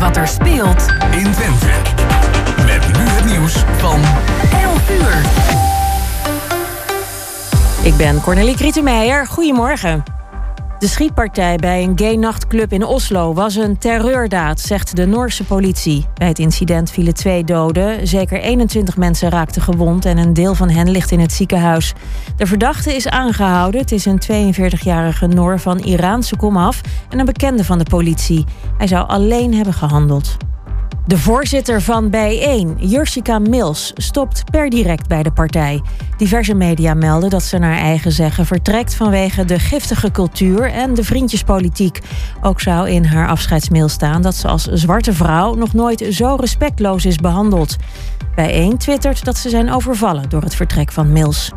wat er speelt in Twente. Met nu het nieuws van 11 uur. Ik ben Cornelie Krietenmeijer. Goedemorgen. De schietpartij bij een gay-nachtclub in Oslo was een terreurdaad, zegt de Noorse politie. Bij het incident vielen twee doden. Zeker 21 mensen raakten gewond en een deel van hen ligt in het ziekenhuis. De verdachte is aangehouden. Het is een 42-jarige Noor van Iraanse komaf en een bekende van de politie. Hij zou alleen hebben gehandeld. De voorzitter van Bijeen, Jursika Mills, stopt per direct bij de partij. Diverse media melden dat ze naar eigen zeggen vertrekt vanwege de giftige cultuur en de vriendjespolitiek. Ook zou in haar afscheidsmail staan dat ze als zwarte vrouw nog nooit zo respectloos is behandeld. Bijeen twittert dat ze zijn overvallen door het vertrek van Mills.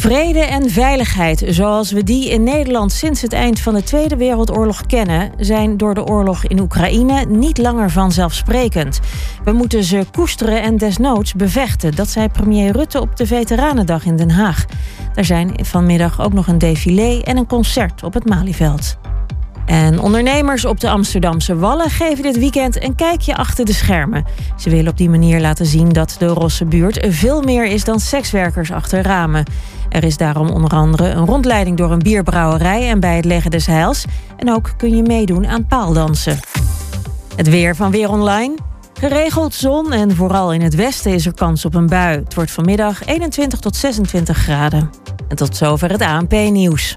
Vrede en veiligheid, zoals we die in Nederland sinds het eind van de Tweede Wereldoorlog kennen, zijn door de oorlog in Oekraïne niet langer vanzelfsprekend. We moeten ze koesteren en desnoods bevechten. Dat zei premier Rutte op de Veteranendag in Den Haag. Er zijn vanmiddag ook nog een défilé en een concert op het Malieveld. En ondernemers op de Amsterdamse Wallen geven dit weekend een kijkje achter de schermen. Ze willen op die manier laten zien dat de Rosse buurt veel meer is dan sekswerkers achter ramen. Er is daarom onder andere een rondleiding door een bierbrouwerij en bij het Leggen des Heils. En ook kun je meedoen aan paaldansen. Het weer van Weer Online. Geregeld zon en vooral in het westen is er kans op een bui. Het wordt vanmiddag 21 tot 26 graden. En tot zover het ANP-nieuws.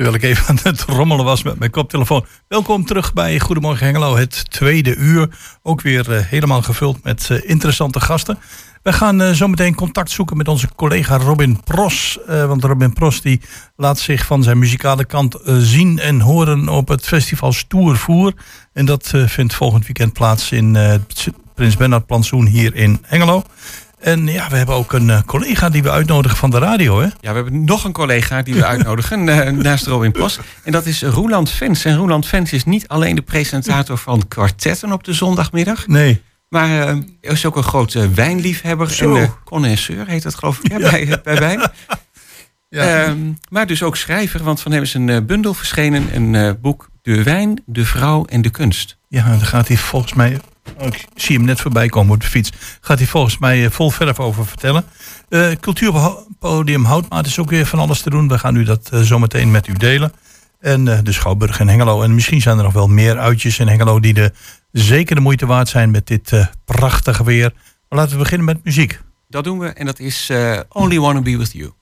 Terwijl ik even aan het rommelen was met mijn koptelefoon. Welkom terug bij Goedemorgen Hengelo, het tweede uur. Ook weer uh, helemaal gevuld met uh, interessante gasten. We gaan uh, zometeen contact zoeken met onze collega Robin Pros. want Robin Pros die laat zich van zijn muzikale kant zien en horen op het festival Stoervoer. En dat vindt volgend weekend plaats in Prins Bernhard Plantsoen hier in Hengelo. En ja, we hebben ook een uh, collega die we uitnodigen van de radio, hè? Ja, we hebben nog een collega die we uitnodigen uh, naast Robin Pos. En dat is Roeland Vens. En Roeland Vens is niet alleen de presentator van kwartetten op de zondagmiddag. Nee. Maar uh, is ook een grote wijnliefhebber. Zo. En connoisseur heet dat geloof ik, ja. bij, bij wijn. Ja. Ehm, maar dus ook schrijver, want van hem is een bundel verschenen. Een boek De Wijn, de Vrouw en de Kunst. Ja, daar gaat hij volgens mij ik zie hem net voorbij komen op de fiets. Gaat hij volgens mij eh, vol verf over vertellen. Uh, Cultuurpodium Houtmaat is ook weer van alles te doen. We gaan u dat uh, zometeen met u delen. En de Schouwburg in Hengelo. En misschien zijn er nog wel meer uitjes in Hengelo die de, zeker de moeite waard zijn met dit prachtige weer. Maar laten we beginnen met muziek. Dat doen we en dat is Only Wanna Be With You.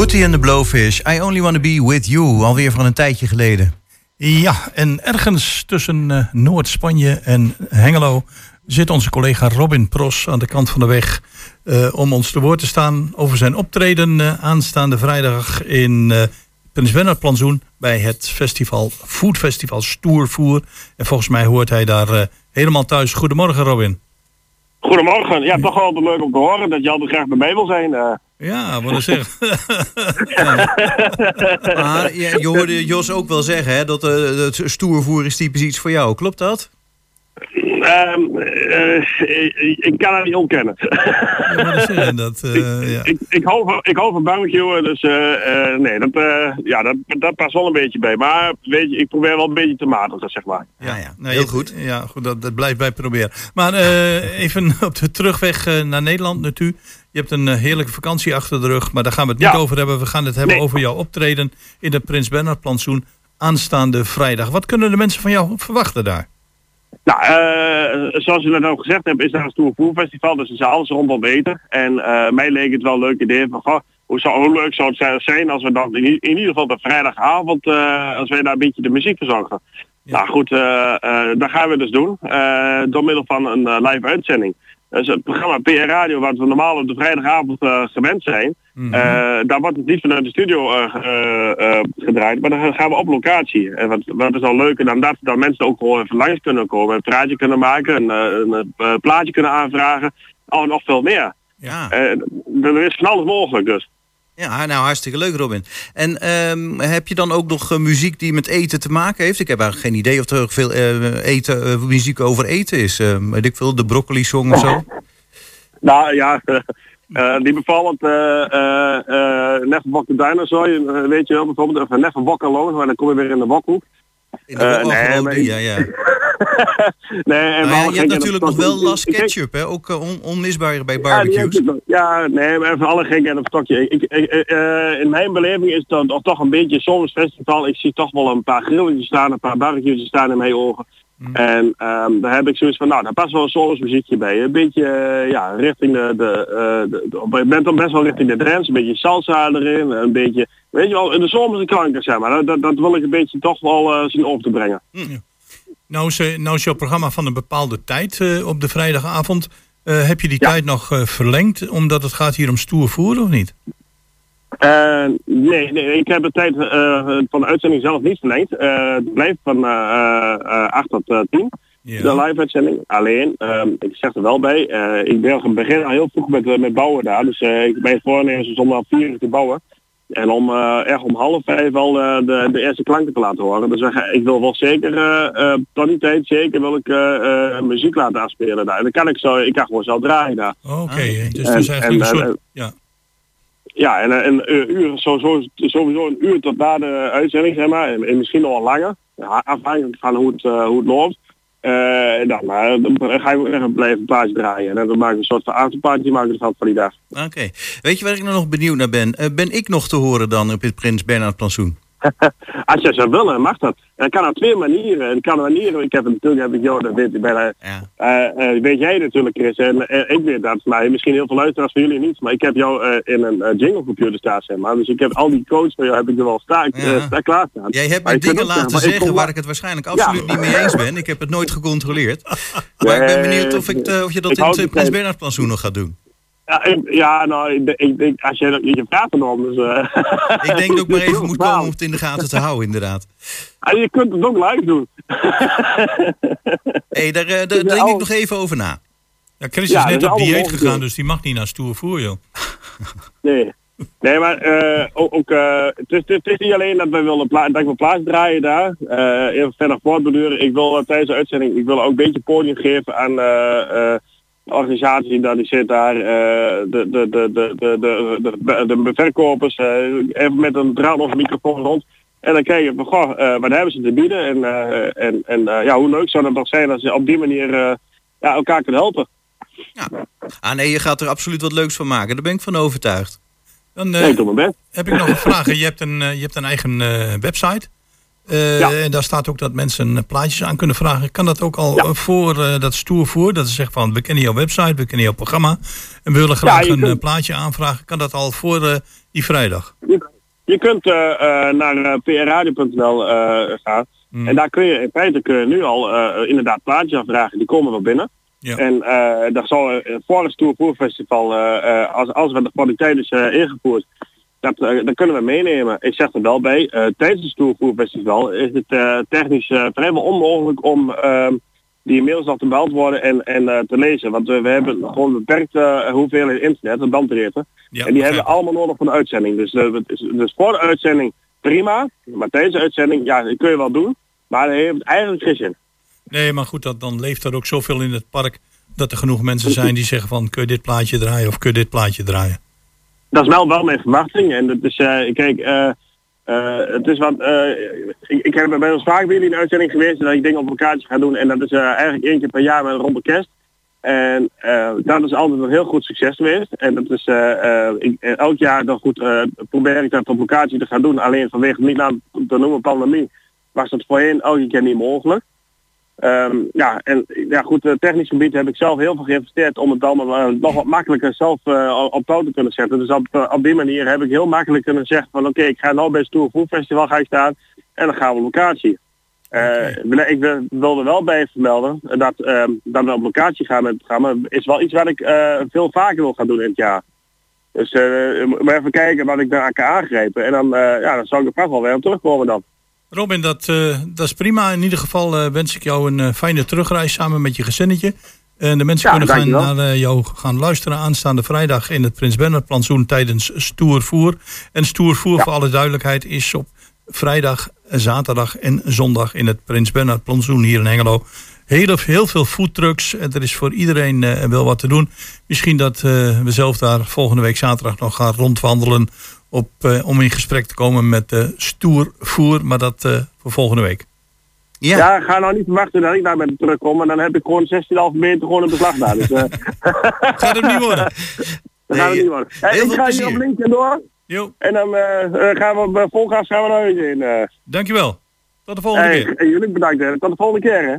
Hootie and the Blowfish, I Only Wanna Be With You, alweer van een tijdje geleden. Ja, en ergens tussen eh, Noord-Spanje en Hengelo zit onze collega Robin Pros aan de kant van de weg eh, om ons te woord te staan over zijn optreden eh, aanstaande vrijdag in eh Prins Bernhard Plantsoen bij het festival Food Festival Stoervoer. En volgens mij hoort hij daar eh, helemaal thuis. Goedemorgen Robin. Goedemorgen. Ja, toch altijd leuk om te horen dat je altijd graag bij mij wil zijn. Eh. Ja, wat een zeg. Maar je, je hoorde Jos ook wel zeggen hè, dat eh, het stoervoer is typisch iets voor jou. Klopt dat? Ehm, eh, ik kan het niet ontkennen. Ja. Dat, eh, ja. ik, ik, hou van, ik hou van barbecuen, dus eh, eh, nee, dat, eh, ja, dat, dat past wel een beetje bij. Maar weet je, ik probeer wel een beetje te matigen, zeg maar. Ja, ja. Nee, heel goed. Ja, goed, dat, dat blijft bij proberen. Maar eh, even op de terugweg eh, naar Nederland natuurlijk. Je hebt een eh, heerlijke vakantie achter de rug, maar daar gaan we het niet Ja. over hebben. We gaan het hebben Nee. over jouw optreden in de Prins Bernhard plantsoen aanstaande vrijdag. Wat kunnen de mensen van jou verwachten daar? Nou, eh, zoals je net ook gezegd hebt, is daar een stoer voerfestival, dus is alles rondom eten. En eh, mij leek het wel een leuk idee van, goh, hoe, zou, hoe leuk zou het zijn- als we dan in, ieder geval de vrijdagavond, als wij daar een beetje de muziek verzorgen. Nou goed, dat gaan we dus doen, door middel van een live uitzending. Dus het programma PR Radio, wat we normaal op de vrijdagavond eh, gewend zijn, eh, daar wordt het niet vanuit de studio eh, gedraaid, maar dan gaan we op locatie. En wat, wat is al leuker dan dat, dat mensen ook gewoon even langs kunnen komen, een praatje kunnen maken, een, een, eh, plaatje kunnen aanvragen, oh, nog veel meer. Ja. Eh, er is van alles mogelijk dus. Ja, nou hartstikke leuk Robin. En ehm, heb je dan ook nog eh, muziek die met eten te maken heeft? Ik heb eigenlijk geen idee of er veel eh, eten, eh, muziek over eten is. Eh, weet ik veel, de broccoli song of zo? Nou ja, die bevallend uh, uh, Neffen Dinosaur, weet je wel bijvoorbeeld, of Neffen Alone, maar dan kom je weer in de bokhoek. In de Eh, nee, maar ja, ja. nee, en Nou ja, je hebt natuurlijk nog wel Las Ik- ik- Ketchup, hè? ook eh, on- onmisbaar bij barbecues. ja, nee, maar even alle gekheid op het stokje. Ik, ik, eh, in mijn beleving is dat toch een beetje soms festival. Ik zie toch wel een paar grilletjes staan, een paar barbecues staan in mijn ogen. Mm. En ehm, daar heb ik zoiets van, nou, daar past wel een soms muziekje bij. Een beetje, eh, ja, richting de, de, eh, de, de- je bent dan best wel richting de trends, een beetje salsa erin, een beetje, weet je wel, in de zomerse klanken, zeg maar. Dat, dat, wil ik een beetje toch wel eh, zien op te brengen. Nou is, nou is jouw programma van een bepaalde tijd op de vrijdagavond. Heb je die Ja. tijd nog verlengd omdat het gaat hier om stoer voer of niet? Eh, nee, nee, ik heb de tijd eh, van de uitzending zelf niet verlengd. Eh, het blijft van eh, eh, 8 tot eh, 10. Ja. de live-uitzending. Alleen, ehm, ik zeg er wel bij, eh, ik ben begin al heel vroeg met, met bouwen daar. Dus eh, ik ben voornemens om om vier uur te bouwen. En om eh, echt om half vijf al eh, de, de eerste klanken te laten horen. Dus ik wil wel zeker, eh, eh, tot die tijd zeker wil ik muziek laten afspelen daar. En dan kan ik zo, ik kan gewoon zelf draaien daar. Oké, Ah. dus is eigenlijk en- een soort... en- ja. Ja, en eh, een eh, uur, zo, sowieso een uur tot na de uitzending, zeg maar. En, en misschien nog langer. Afhankelijk van hoe het, eh, hoe het loopt. En dan, dan ga ik ook even blijven plaats draaien. En dan maak ik een soort van ik ervan van die dag. Oké. Weet je waar ik nou nog benieuwd naar ben? Ben ik nog te horen dan op het Prins Bernhard plantsoen? Als je zou willen, mag dat. En dat kan op twee manieren. Het kan manieren. Ik heb het natuurlijk heb ik jou, dat weet, ik bij, Ja. eh, eh, weet jij natuurlijk Chris. En ik weet dat, maar misschien heel veel luisteraars van jullie niet. Maar ik heb jou eh, in een jingle computer staan, zeg maar. Dus ik heb al die codes van jou heb ik er wel staan, Ja. eh, staan klaarstaan. Jij hebt me kunt dingen laten zeggen waar wel- ik het waarschijnlijk absoluut niet mee eens ben. Ik heb het nooit gecontroleerd. Maar ik ben benieuwd of, ik, of je dat ik in het Prins. Bernhard plantsoen nog gaat doen. Ja, ik, ja nou, ik, ik, als je, je vraagt erom, dus... eh, Ik denk dat ik maar even moet komen om het in de gaten te houden, inderdaad. Ah, je kunt het ook live doen. Hé, daar, eh, daar is denk ik nog even over na. Ja, Chris Ja, is net is op dieet mogelijk, gegaan, dus die mag niet naar stoer voer, joh. Nee. Nee, maar eh, ook, ook, eh, het, is, het is niet alleen dat we willen pla dat ik wil plaats draaien daar. eh even verder voortbeduren. Ik wil eh, tijdens de uitzending, ik wil ook een beetje podium geven aan eh, eh, organisaties organisatie daar die zit daar, eh, de, de, de, de, de, de, de verkopers, eh, even met een draad of microfoon rond. En dan krijg je van, goh, uh, wat hebben ze te bieden? En, en, en ja, hoe leuk zou dat nog zijn als ze op die manier ja, elkaar kunnen helpen. Ja. Ah nee, je gaat er absoluut wat leuks van maken. Daar ben ik van overtuigd. Dan nee, heb ik nog een vraag. Je hebt een, je hebt een eigen website. Eh, Ja. En daar staat ook dat mensen eh, plaatjes aan kunnen vragen. Kan dat ook al Ja. eh, voor dat stoer voor? Dat ze zeggen van, we kennen jouw website, we kennen jouw programma. En we willen graag een kunt- plaatje aanvragen. Kan dat al voor die vrijdag? Je, je kunt naar uh, prradio.nl gaan. Hmm. En daar kun je in feite kun je nu al inderdaad plaatjes afvragen. Die komen wel binnen. Ja. En eh daar zal voor het Stoer Voerfestival, eh, eh, als, als we de kwaliteit is eh, ingevoerd, dat, eh, dat kunnen we meenemen. Ik zeg er wel bij, eh, tijdens het Voerfestival is het eh, technisch vrijwel onmogelijk om ehm, die mails nog te beantwoorden en, en te lezen. Want we hebben gewoon beperkt eh, hoeveelheid internet, een bandbreedte. Ja, en die hebben we allemaal nodig voor de uitzending. Dus, dus voor de uitzending prima. Maar tijdens de uitzending, ja, dat kun je wel doen. Maar dat heeft eigenlijk geen zin. Nee, maar goed, dat, dan leeft er ook zoveel in het park... dat er genoeg mensen zijn die zeggen van... kun je dit plaatje draaien of kun je dit plaatje draaien? Dat is wel, wel mijn verwachting. En dat is, eh, kijk, eh, eh, het is wat, ik, heb bij ons vaak bij jullie de uitzending geweest dat ik dingen op elkaar ga doen. En dat is eigenlijk één keer per jaar met rond de kerst. En dat is altijd een heel goed succes geweest. En dat is elk jaar dan goed probeer ik dat op locatie te gaan doen. Alleen vanwege niet aan te noemen pandemie was dat voorheen elke keer niet mogelijk. Ehm, ja, en ja goed, eh, technisch gebied heb ik zelf heel veel geïnvesteerd om het allemaal eh, nog wat makkelijker zelf eh, op touw te kunnen zetten. Dus op, op die manier heb ik heel makkelijk kunnen zeggen van oké, ik ga nou bij het Stoer Food Festival ga ik staan en dan gaan we op locatie. Eh, ik wil- wilde wel bij vermelden dat, ehm, dat we op locatie gaan met het programma is wel iets wat ik veel vaker wil gaan doen in het jaar. Dus maar even kijken wat ik daar aan kan aangrijpen. En dan, ja, dan zou ik er vast wel weer op terugkomen dan. Robin, dat, eh, dat is prima. In ieder geval eh, wens ik jou een eh, fijne terugreis samen met je gezinnetje. En de mensen Ja, kunnen gaan naar jou gaan luisteren aanstaande vrijdag in het Prins Bernhard plantsoen tijdens Stoervoer. En Stoervoer, voor alle duidelijkheid, is op vrijdag, zaterdag en zondag in het Prins Bernhard plantsoen hier in Hengelo. Heel, heel veel foodtrucks. En Er is voor iedereen wel wat te doen. Misschien dat we zelf daar volgende week zaterdag nog gaan rondwandelen. Op, eh, om in gesprek te komen met eh stoervoer. Maar dat eh, voor volgende week. Ja, Ja, ga nou niet verwachten dat ik daar met terugkom. En dan heb ik gewoon 16,5 meter gewoon een beslag daar. Dus eh Gaat hem niet worden. dat Nee, gaat het niet worden. Hey, ik veel ga plezier. hier op LinkedIn door. Jo, En dan gaan we bij volgas gaan we naar huis in. eh. dankjewel. Tot de volgende Hey, keer. en jullie bedankt. Hè. Tot de volgende keer. Hè.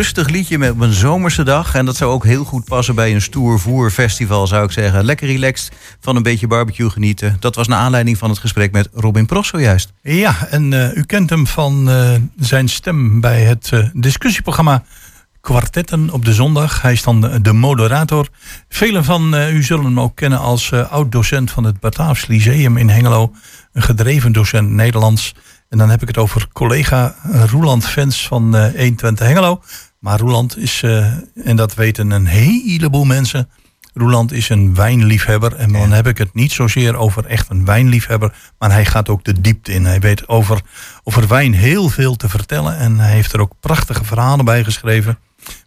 Rustig liedje met een zomerse dag. En dat zou ook heel goed passen bij een stoer voerfestival, zou ik zeggen. Lekker relaxed, van een beetje barbecue genieten. Dat was naar aanleiding van het gesprek met Robin Pros zojuist. Ja, en eh, u kent hem van eh, zijn stem bij het eh, discussieprogramma Kwartetten op de zondag. Hij is dan de, de moderator. Velen van u zullen hem ook kennen als oud-docent van het Bataafs Lyceum in Hengelo. Een gedreven docent Nederlands. En dan heb ik het over collega Roeland Vens van eh 120 Hengelo. Maar Roeland is, eh, en dat weten een heleboel mensen... Roeland is een wijnliefhebber. En dan heb ik het niet zozeer over echt een wijnliefhebber. Maar hij gaat ook de diepte in. Hij weet over, over wijn heel veel te vertellen. En hij heeft er ook prachtige verhalen bij geschreven.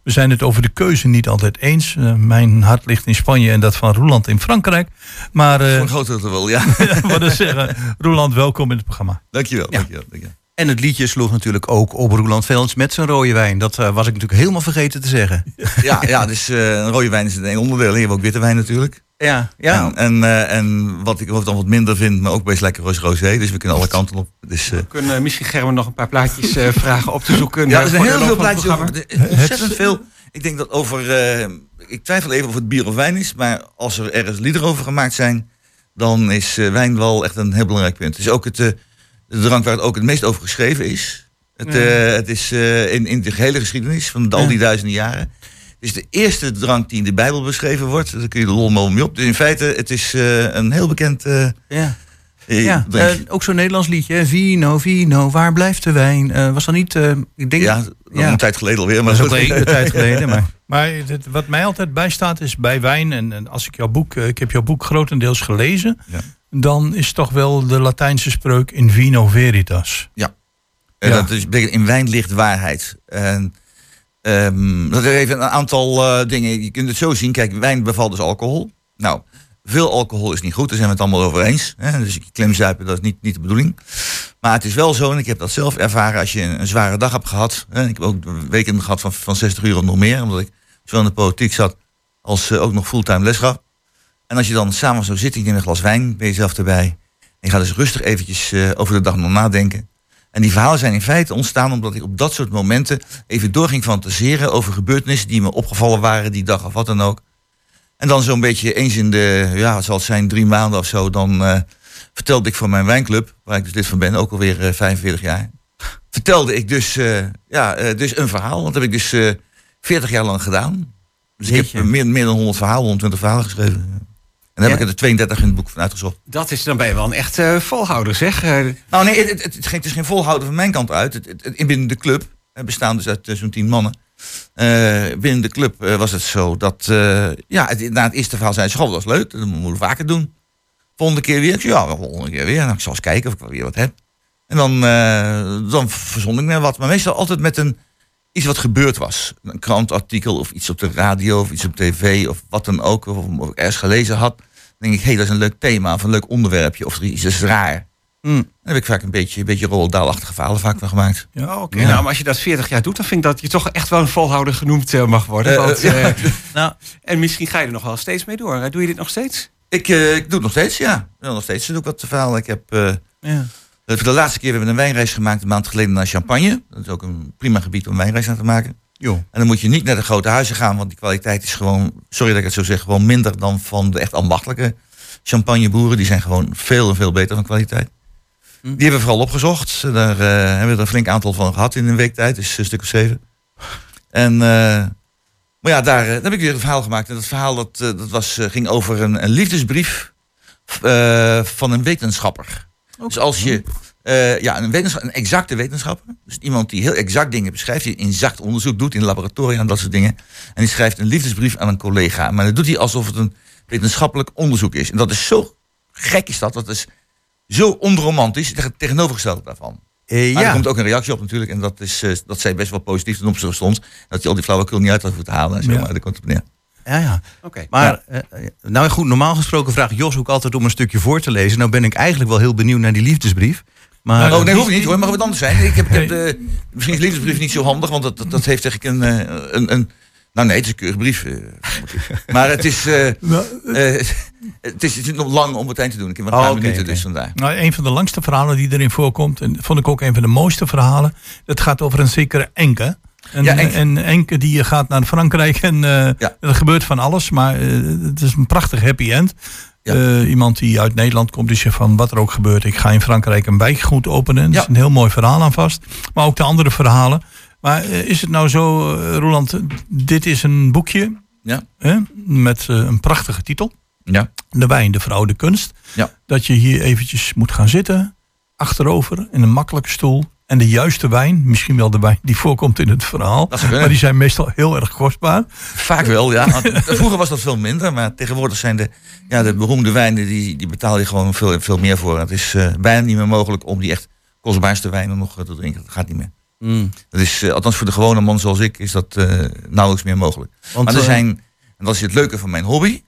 We zijn het over de keuze niet altijd eens. Eh, mijn hart ligt in Spanje en dat van Roeland in Frankrijk. Maar Voor eh een groot wel, ja. wat zeggen, Roeland, welkom in het programma. dankjewel, dankjewel, dankjewel. En het liedje sloeg natuurlijk ook op Roeland Velens met zijn rode wijn. Dat eh, was ik natuurlijk helemaal vergeten te zeggen. Ja, ja dus eh, een rode wijn is een onderdeel. Je hebt ook witte wijn natuurlijk. Ja, ja. En, en, eh, en wat ik dan wat minder vind, maar ook best lekker roos rosé. Dus we kunnen alle kanten op. Dus, eh, We kunnen misschien Gerben nog een paar plaatjes eh, vragen op te zoeken. ja, er zijn heel veel plaatjes over. Ontzettend veel. Ik denk dat over. eh, ik twijfel even of het bier of wijn is. Maar als er ergens liederen over gemaakt zijn. dan is eh, wijn wel echt een heel belangrijk punt. Is ook het, eh, de drank waar het ook het meest over geschreven is. Het, eh, het is eh, in, in de gehele geschiedenis van al die duizenden jaren. Het is de eerste drank die in de Bijbel beschreven wordt. Daar kun je de lol maar mee op. Dus in feite, het is eh, een heel bekend. eh ja. Ja, ook zo'n Nederlands liedje. Vino, vino, waar blijft de wijn? Eh, was dat niet... eh, ik denk, ja, ja. een tijd geleden alweer. Maar dat is ook een hele tijd geleden. Maar, Maar het- wat mij altijd bijstaat is bij wijn, en, en als ik jouw boek, eh, ik heb jouw boek grotendeels gelezen, Ja. Dan is toch wel de Latijnse spreuk in vino veritas. Ja. dat is, betekent in wijn ligt waarheid. En, ehm, dat heeft een aantal eh, dingen. Je kunt het zo zien. Kijk, wijn bevat dus alcohol. Nou, veel alcohol is niet goed. Daar zijn we het allemaal over eens. Hè? Dus klemzuipen, dat is niet, niet de bedoeling. Maar het is wel zo, en ik heb dat zelf ervaren... als je een, een zware dag hebt gehad... Hè? ik heb ook weken gehad van, van 60 uur of nog meer... omdat ik zowel in de politiek zat... als eh, ook nog fulltime les gaf. En als je dan samen zo zit, je neemt een glas wijn... ben je zelf erbij... en je gaat dus rustig eventjes eh, over de dag nog nadenken... En die verhalen zijn in feite ontstaan omdat ik op dat soort momenten even door ging fantaseren over gebeurtenissen die me opgevallen waren die dag of wat dan ook. En dan zo'n beetje eens in de, ja, wat zal het zijn, drie maanden of zo, dan eh, vertelde ik van mijn wijnclub, waar ik dus lid van ben, ook alweer eh 45 jaar. Vertelde ik dus, ja, dus een verhaal, want dat heb ik dus eh 40 jaar lang gedaan. Dus ik heb meer, meer dan 100 verhalen, 120 verhalen geschreven. En dan heb ik er 32 in het boek van uitgezocht. Dat is, dan ben je wel een echt eh, volhouder, zeg. Eh, Nou nee, het, het, het, het is geen volhouden van mijn kant uit. Het, binnen de club, bestaan dus uit eh, zo'n tien mannen. Binnen de club was het zo dat, ja, het, na het eerste verhaal zei ze, dat was leuk, dat moeten we vaker doen. Volgende keer weer, ik zei, ja, volgende keer weer. Nou, ik zal eens kijken of ik wel weer wat heb. En dan, dan verzon ik me wat, maar meestal altijd met een, iets wat gebeurd was. Een krantartikel of iets op de radio of iets op tv of wat dan ook. Of, of ik ergens gelezen had. Dan denk ik, hé, hey, dat is een leuk thema of een leuk onderwerpje of iets is raar. Mm. Daar heb ik vaak een beetje, een beetje Roald Dahl-achtige verhalen vaak van gemaakt. Ja, Oké, nou, maar als je dat 40 jaar doet, dan vind ik dat je toch echt wel een volhouder genoemd eh, mag worden. Eh, want, eh, ja. nou, en misschien ga je er nog wel steeds mee door. Doe je dit nog steeds? Ik, ik doe het nog steeds, ja. Nog steeds doe ik wat te verhalen. Ik heb ja. Voor de laatste keer hebben we een wijnreis gemaakt een maand geleden naar Champagne. Dat is ook een prima gebied om een wijnreis aan te maken. Joh. En dan moet je niet naar de grote huizen gaan, want die kwaliteit is gewoon, sorry dat ik het zo zeg, gewoon minder dan van de echt ambachtelijke champagneboeren. Die zijn gewoon veel en veel beter van kwaliteit. Hm. Die hebben we vooral opgezocht. Daar eh, hebben we er een flink aantal van gehad in een week tijd, dus een stuk of zeven. En, eh, maar ja, daar, eh, daar heb ik weer een verhaal gemaakt. En dat verhaal dat, dat was, ging over een, een liefdesbrief van een wetenschapper. Dus als je eh, ja, een, wetenschap, een exacte wetenschapper, dus iemand die heel exact dingen beschrijft, die exact onderzoek doet in laboratoria en dat soort dingen, en die schrijft een liefdesbrief aan een collega. Maar dat doet hij alsof het een wetenschappelijk onderzoek is. En dat is zo gek is dat, dat is zo onromantisch, het tegenovergestelde daarvan. Eh, Maar er komt ook een reactie op natuurlijk. En dat, is, eh, dat zij best wel positief ten opzichte ons. Dat je al die flauwekul niet uit had hoeven te halen. En zo, Ja. Maar daar komt het op neer. Ja, ja. Oké. Maar, eh, eh, nou goed, normaal gesproken vraagt Jos ook altijd om een stukje voor te lezen. Nou ben ik eigenlijk wel heel benieuwd naar die liefdesbrief. Maar, oh, eh, nee, hoeft niet hoor. Mag wat anders zijn. Ik heb, ik heb de, misschien is de liefdesbrief niet zo handig. Want dat, dat, dat heeft eigenlijk een, eh, een, een... Nou nee, het is een keurige brief. eh, maar het is... eh, Nou, eh, het is, het is nog lang om het eind te doen. Ik heb maar Oh, een paar oké, minuten dus vandaar. Nou, een van de langste verhalen die erin voorkomt, en vond ik ook een van de mooiste verhalen. Dat gaat over een zekere Enke. En, Ja, Enke. en Enke die gaat naar Frankrijk en eh, Ja. er gebeurt van alles, maar eh, het is een prachtig happy end. Ja. Eh, iemand die uit Nederland komt, die zegt van wat er ook gebeurt, ik ga in Frankrijk een wijkgoed openen. Dat Ja. is een heel mooi verhaal aan vast. Maar ook de andere verhalen. Maar is het nou zo, Roland, dit is een boekje Ja. hè, met een prachtige titel. Ja. De wijn, de vrouw, de kunst. Ja. Dat je hier eventjes moet gaan zitten, achterover, in een makkelijke stoel. En de juiste wijn, misschien wel de wijn die voorkomt in het verhaal. Maar die zijn meestal heel erg kostbaar. Vaak wel, ja. Vroeger was dat veel minder, maar tegenwoordig zijn de, ja, de beroemde wijnen, die, die betaal je gewoon veel, veel meer voor. Het is eh, bijna niet meer mogelijk om die echt kostbaarste wijnen nog eh, te drinken. Dat gaat niet meer. Mm. Dat is, eh, althans voor de gewone man zoals ik, is dat eh, nauwelijks meer mogelijk. Want, maar er zijn, en dat is het leuke van mijn hobby.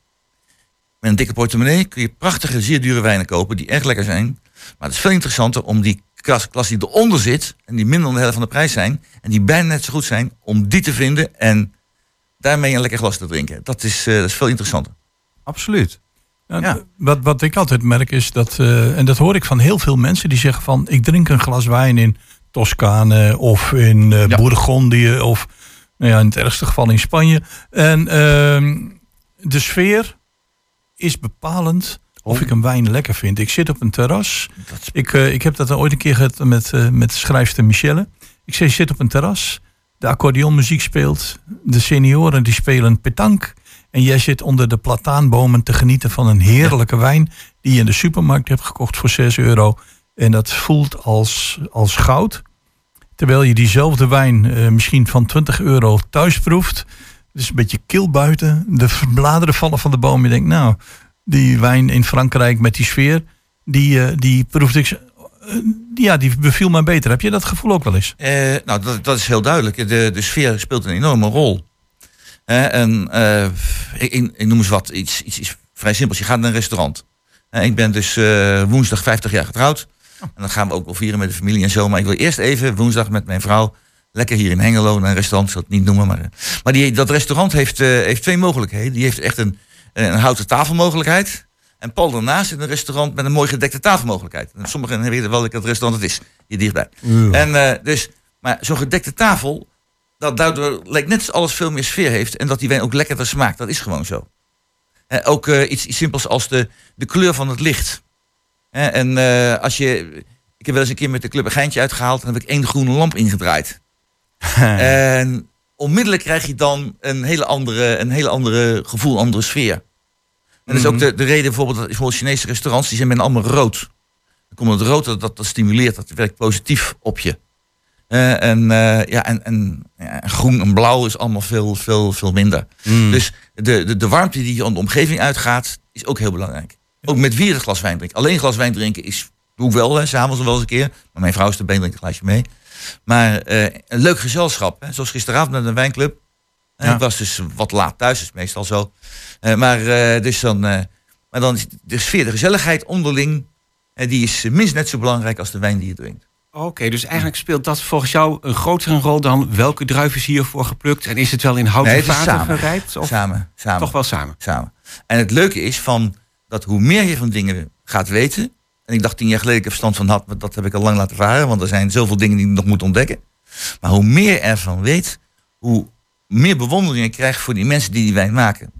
Met een dikke portemonnee kun je prachtige, zeer dure wijnen kopen die echt lekker zijn. Maar het is veel interessanter om die klas, klas die eronder zit en die minder dan de helft van de prijs zijn en die bijna net zo goed zijn, om die te vinden en daarmee een lekker glas te drinken. Dat is, eh, dat is veel interessanter. Absoluut. Ja, Ja. Wat, wat ik altijd merk is dat, eh, en dat hoor ik van heel veel mensen die zeggen van ik drink een glas wijn in Toscane of in eh Ja. Bourgondië of nou ja, in het ergste geval in Spanje. En ehm, de sfeer is bepalend of ik een wijn lekker vind. Ik zit op een terras. Ik, eh, ik heb dat ooit een keer gehad met, eh met schrijfster Michelle. Ik zeg, je zit op een terras. De accordeonmuziek speelt. De senioren die spelen petanque. En jij zit onder de plataanbomen te genieten van een heerlijke wijn. Die je in de supermarkt hebt gekocht voor 6 euro. En dat voelt als, als goud. Terwijl je diezelfde wijn eh, misschien van 20 euro thuis proeft. Het is een beetje kil buiten. De bladeren vallen van de boom. Je denkt, nou, die wijn in Frankrijk met die sfeer. Die, eh, die proefde ik. eh, ja, die beviel mij beter. Heb je dat gevoel ook wel eens? Eh, nou, dat, dat is heel duidelijk. De, de sfeer speelt een enorme rol. En ik, ik, noem eens wat, iets, iets, iets vrij simpels. Je gaat naar een restaurant. Ik ben dus woensdag 50 jaar getrouwd. En dan gaan we ook wel vieren met de familie en zo. Maar ik wil eerst even woensdag met mijn vrouw lekker hier in Hengelo naar een restaurant. Ik zal het niet noemen. Maar, maar die, dat restaurant heeft, heeft twee mogelijkheden. Die heeft echt een, een houten tafelmogelijkheid. En Paul daarnaast in een restaurant met een mooi gedekte tafelmogelijkheid. En sommigen weten wel welk restaurant het is. Hier dichtbij. En eh, dus, maar zo'n gedekte tafel, dat daardoor lijkt net alles veel meer sfeer heeft. En dat die wijn ook lekkerder smaakt. Dat is gewoon zo. Ook eh, iets, iets simpels als de, de kleur van het licht. En eh, als je. Ik heb wel eens een keer met de club een geintje uitgehaald. En heb ik één groene lamp ingedraaid. en onmiddellijk krijg je dan een hele andere, een hele andere gevoel, een andere sfeer. En dat is ook de, de reden bijvoorbeeld, dat bijvoorbeeld Chinese restaurants, die zijn bijna allemaal rood. Dan komt het rood, dat, dat, dat stimuleert, dat werkt positief op je. Eh, en, eh, ja, en, en ja, groen en blauw is allemaal veel, veel, veel minder. Mm. Dus de, de, de warmte die aan de omgeving uitgaat, is ook heel belangrijk. Ook met wie je het glas wijn drinkt. Alleen een glas wijn drinken is, doe ik wel, s'avonds wel eens een keer. Maar mijn vrouw is erbij, drinkt een glaasje mee. Maar eh, een leuk gezelschap, hè, zoals gisteravond met een wijnclub. Eh, Ja. Ik was dus wat laat thuis, is meestal zo. Eh, maar, dus dan, maar dan is de sfeer, de gezelligheid onderling, die is minstens net zo belangrijk als de wijn die je drinkt. Oké, dus eigenlijk speelt dat volgens jou een grotere rol dan welke druif is hiervoor geplukt? En is het wel in houten Nee, vaten gerijpt? Of Samen, samen. toch wel samen? samen. En het leuke is van dat hoe meer je van dingen gaat weten. En ik dacht tien jaar geleden ik er verstand van had, maar dat heb ik al lang laten varen. Want er zijn zoveel dingen die ik nog moet ontdekken. Maar hoe meer je ervan weet, hoe meer bewondering je krijgt voor die mensen die die wijn maken.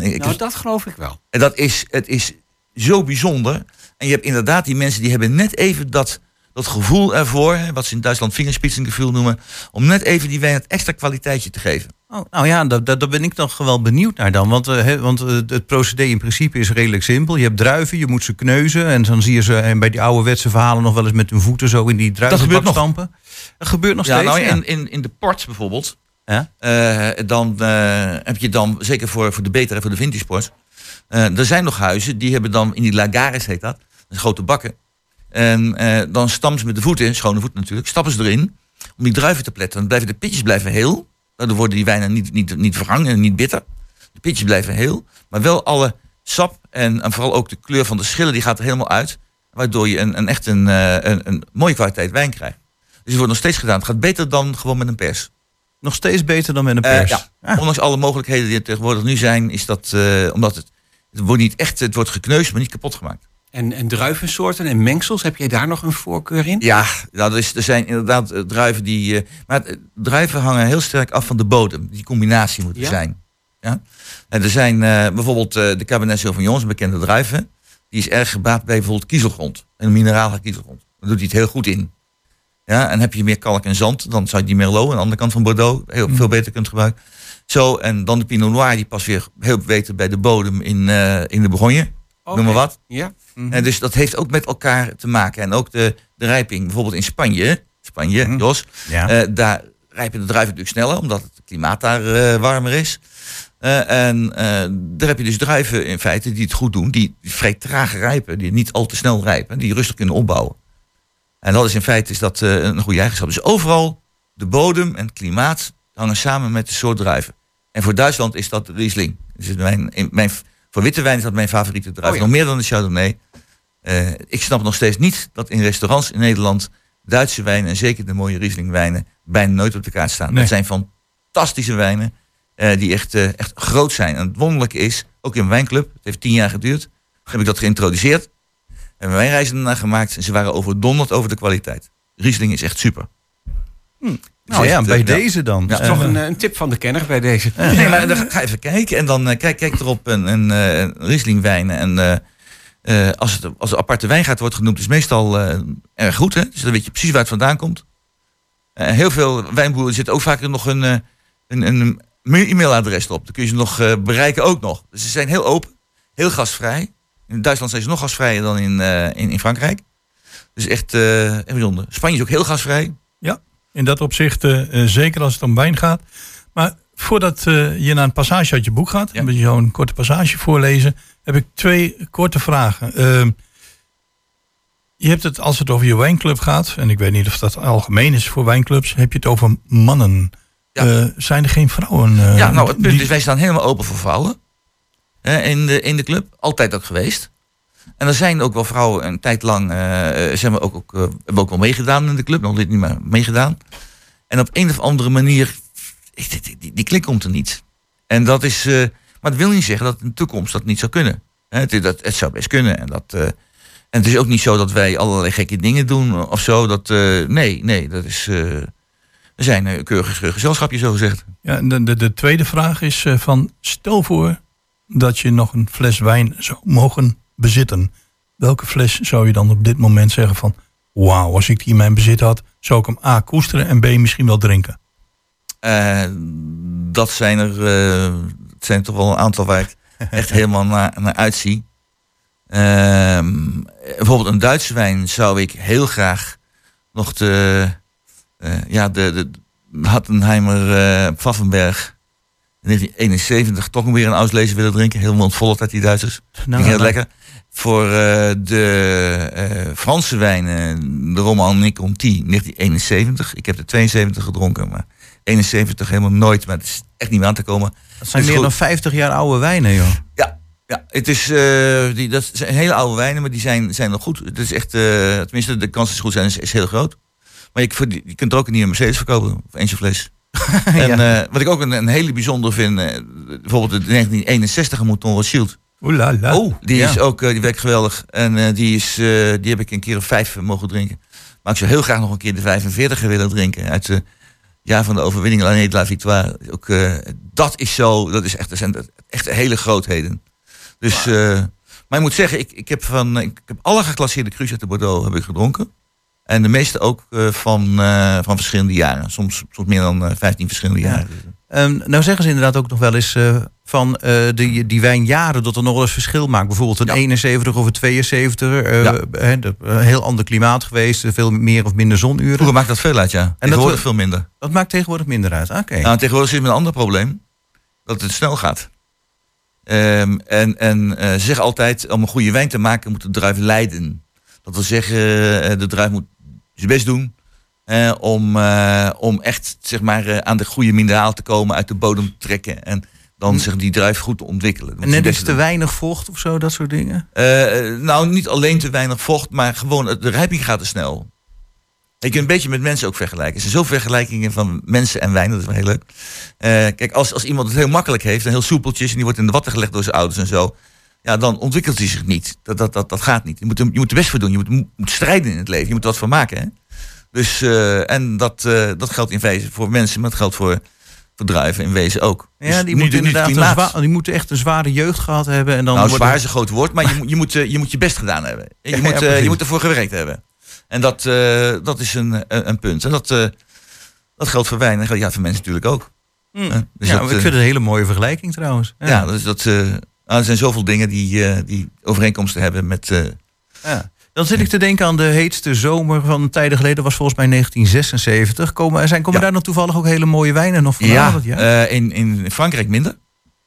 Ik- Nou, dat geloof ik wel. en dat is, het is zo bijzonder. En je hebt inderdaad die mensen die hebben net even dat, dat gevoel ervoor, wat ze in Duitsland vingerspitsengevoel noemen, om net even die wijn het extra kwaliteitje te geven. Oh, nou ja, daar, daar ben ik nog wel benieuwd naar dan. Want, eh, want eh, het procedé in principe is redelijk simpel. Je hebt druiven, je moet ze kneuzen. En dan zie je ze en bij die ouderwetse verhalen nog wel eens met hun voeten zo in die druivenbak stampen. Dat gebeurt nog ja, steeds. nou, in, in, in de port bijvoorbeeld, Ja? eh, dan heb je dan, zeker voor, voor de betere en voor de vintage port, er zijn nog huizen die hebben dan in die lagares heet dat, dat grote bakken. En eh, dan stampen ze met de voeten, schone voeten natuurlijk, stappen ze erin om die druiven te pletten. Dan blijven de pitjes blijven heel. Daardoor worden die wijnen niet, niet, niet verhangen en niet bitter. De pitjes blijven heel. Maar wel alle sap en, en vooral ook de kleur van de schillen, die gaat er helemaal uit. Waardoor je een, een echt een, eh, een, een mooie kwaliteit wijn krijgt. Dus het wordt nog steeds gedaan. Het gaat beter dan gewoon met een pers. Nog steeds beter dan met een Eh, pers. ja. Ah. Ondanks alle mogelijkheden die er tegenwoordig nu zijn, is dat eh, omdat het Het wordt niet echt, het wordt gekneusd, maar niet kapot gemaakt. En, en druivensoorten en mengsels, heb jij daar nog een voorkeur in? Ja, er, is, er zijn inderdaad eh, druiven die. eh, maar eh, druiven hangen heel sterk af van de bodem. Die combinatie moet er Ja? zijn. Ja? En er zijn bijvoorbeeld de Cabernet Sauvignon, een bekende druiven. Die is erg gebaat bij bijvoorbeeld kiezelgrond. Een minerale kiezelgrond. Daar doet hij het heel goed in. Ja, en heb je meer kalk en zand, dan zou je die Merlot aan de andere kant van Bordeaux heel veel beter kunt gebruiken. Zo, en dan de Pinot Noir, die past weer heel beter bij de bodem in, in de Bourgogne. Noem maar wat. Ja. En dus dat heeft ook met elkaar te maken. En ook de, de rijping, bijvoorbeeld in Spanje, Spanje, Mhm. Jos, Ja. eh, daar rijpen de druiven natuurlijk sneller, omdat het klimaat daar eh, warmer is. Eh, en daar heb je dus druiven in feite die het goed doen, die vrij traag rijpen, die niet al te snel rijpen, die rustig kunnen opbouwen. En dat is in feite is dat, een goede eigenschap. Dus overal, de bodem en het klimaat hangen samen met de soort druiven. En voor Duitsland is dat Riesling. Dus mijn, in- mijn, voor witte wijn is dat mijn favoriete druif. Oh ja. Nog meer dan de Chardonnay. Eh, ik snap nog steeds niet dat in restaurants in Nederland Duitse wijnen, en zeker de mooie Riesling wijnen, bijna nooit op de kaart staan. Nee. Dat zijn fantastische wijnen eh, die echt, eh, echt groot zijn. En het wonderlijke is, ook in mijn wijnclub, het heeft tien jaar geduurd, heb ik dat geïntroduceerd. En wijnreizen daarna gemaakt en ze waren overdonderd over de kwaliteit. Riesling is echt super. Dus Nou ja, bij eh, deze dan. Ja. Eh, Toch een, eh, een tip van de kenner bij deze. Nee, maar dan ga even kijken en dan kijk, kijk erop een, een, een Riesling wijn. En als, het, als aparte wijngaard wordt genoemd, is het meestal erg goed. Hè? Dus dan weet je precies waar het vandaan komt. Heel veel wijnboeren zitten ook vaak nog een, een, een e-mailadres erop. Dan kun je ze nog bereiken ook nog. Dus ze zijn heel open, heel gastvrij. In Duitsland zijn ze nog gasvrijer dan in, in, in Frankrijk. Dus echt, bijzonder. Spanje is ook heel gasvrij. In dat opzicht, eh, eh, zeker als het om wijn gaat. Maar voordat eh, je naar een passage uit je boek gaat, Ja. een beetje zo'n korte passage voorlezen, heb ik twee korte vragen. Ehm, je hebt het, als het over je wijnclub gaat, en ik weet niet of dat algemeen is voor wijnclubs, heb je het over mannen. Ja. Zijn er geen vrouwen? eh, Ja, nou, het punt die- is, wij staan helemaal open voor vrouwen. In, de, in de club. Altijd ook geweest. En er zijn ook wel vrouwen een tijd lang, eh, eh, zijn we ook, ook, eh, hebben ook wel meegedaan in de club. Nog niet meer meegedaan. En op een of andere manier, die, die, die klik komt er niet. En dat is, maar dat wil niet zeggen dat in de toekomst dat niet zou kunnen. Het, dat, het zou best kunnen. En, dat, en het is ook niet zo dat wij allerlei gekke dingen doen of zo. Dat, nee, nee, dat is... we zijn een keurig gezelschapje, zo gezegd. Ja, de, de, de tweede vraag is van, stel voor dat je nog een fles wijn zou mogen bezitten. Welke fles zou je dan op dit moment zeggen van, wauw, als ik die in mijn bezit had, zou ik hem A koesteren en B misschien wel drinken? Eh, dat zijn er eh, het zijn toch wel een aantal waar ik echt helemaal naar, naar uitzie. Ehm, bijvoorbeeld een Duitse wijn zou ik heel graag nog de, eh, ja, de, de Hattenheimer eh Pfaffenberg 1971 toch nog weer een Auslezer willen drinken. Heel mondvolk uit die Duitsers. nou, heel nou, lekker. Voor eh, de eh, Franse wijnen, de Roman Conti 1971. Ik heb de 72 gedronken, maar 71 helemaal nooit. Maar het is echt niet meer aan te komen. Dat zijn is meer goed. dan 50 jaar oude wijnen, joh. Ja, ja het is, eh, die, dat zijn hele oude wijnen, maar die zijn, zijn nog goed. Het is echt, tenminste, de kans is goed zijn is, is heel groot. Maar je, voor die- je kunt er ook een nieuwe Mercedes verkopen, of eentje fles. En eh, wat ik ook een, een hele bijzonder vind, eh, bijvoorbeeld de 1961 Mouton Rothschild. Oeh la la. Oh, Die ja. is ook, eh, die werkt geweldig. En die, is, die heb ik een keer of vijf mogen drinken. Maar ik zou heel graag nog een keer de 45 willen drinken. Uit de jaar van de overwinning, L'année de la Victoire. Ook, dat is zo, dat is echt, dat zijn echt hele grootheden. Dus, maar ik moet zeggen, ik, ik, heb van, ik heb alle geclasseerde cru's uit de Bordeaux heb ik gedronken. En de meeste ook eh, van, eh, van verschillende jaren. Soms, soms meer dan eh, 15 verschillende Ja. jaren. Ehm, nou zeggen ze inderdaad ook nog wel eens eh, van eh, die, die wijnjaren dat er nog wel eens verschil maakt. Bijvoorbeeld een Ja. 71 of een 72. eh, Ja. hè, de- een heel ander klimaat geweest. Veel meer of minder zonuren. Vroeger maakt dat veel uit, ja. En dat tegenwoordig we- veel minder. Dat maakt tegenwoordig minder uit. Oké. Nou, tegenwoordig zit met een ander probleem. Dat het snel gaat. Ehm, en en eh, ze zeggen altijd, om een goede wijn te maken moet de druif leiden. Dat wil zeggen, eh, de druif moet zijn best doen. eh, om, eh, om echt zeg maar, eh, aan de goede mineraal te komen, uit de bodem te trekken. En dan zeg, die druif goed te ontwikkelen. En net best te doen. weinig vocht of zo, dat soort dingen. Nou, niet alleen te weinig vocht, maar gewoon de rijping gaat te snel. Je kunt een beetje met mensen ook vergelijken. Er zijn zoveel vergelijkingen van mensen en wijn, dat is wel heel leuk. Kijk, als, als iemand het heel makkelijk heeft en heel soepeltjes... en die wordt in de watten gelegd door zijn ouders en zo... ja, dan ontwikkelt hij zich niet. Dat, dat, dat, dat gaat niet. Je moet, er- je moet er best voor doen. Je moet, moet strijden in het leven. Je moet er wat van maken. Hè? Dus, eh, en dat, eh, dat geldt in wezen voor mensen, maar dat geldt voor bedrijven in wezen ook. Ja, Dus die moeten inderdaad een klimaat- zwa- die moeten echt een zware jeugd gehad hebben. En dan nou, zwaar is een groot woord, maar je, moet- je, moet, eh, je moet je best gedaan hebben. Je, Ja, moet, ja, je moet ervoor gewerkt hebben. En dat, dat is een, een, punt. En dat, dat geldt voor wijn en dat geldt ja, voor mensen natuurlijk ook. Hmm. Dus ja, dat, ik vind het een hele mooie vergelijking trouwens. ja, dus dat, nou, er zijn zoveel dingen die, eh, die overeenkomsten hebben met... eh, Ja. Dan zit ik te denken aan de heetste zomer van tijden geleden. was volgens mij 1976. Komen, zijn, komen Ja. daar dan toevallig ook hele mooie wijnen nog vandaan? ja, eh, in, in Frankrijk minder.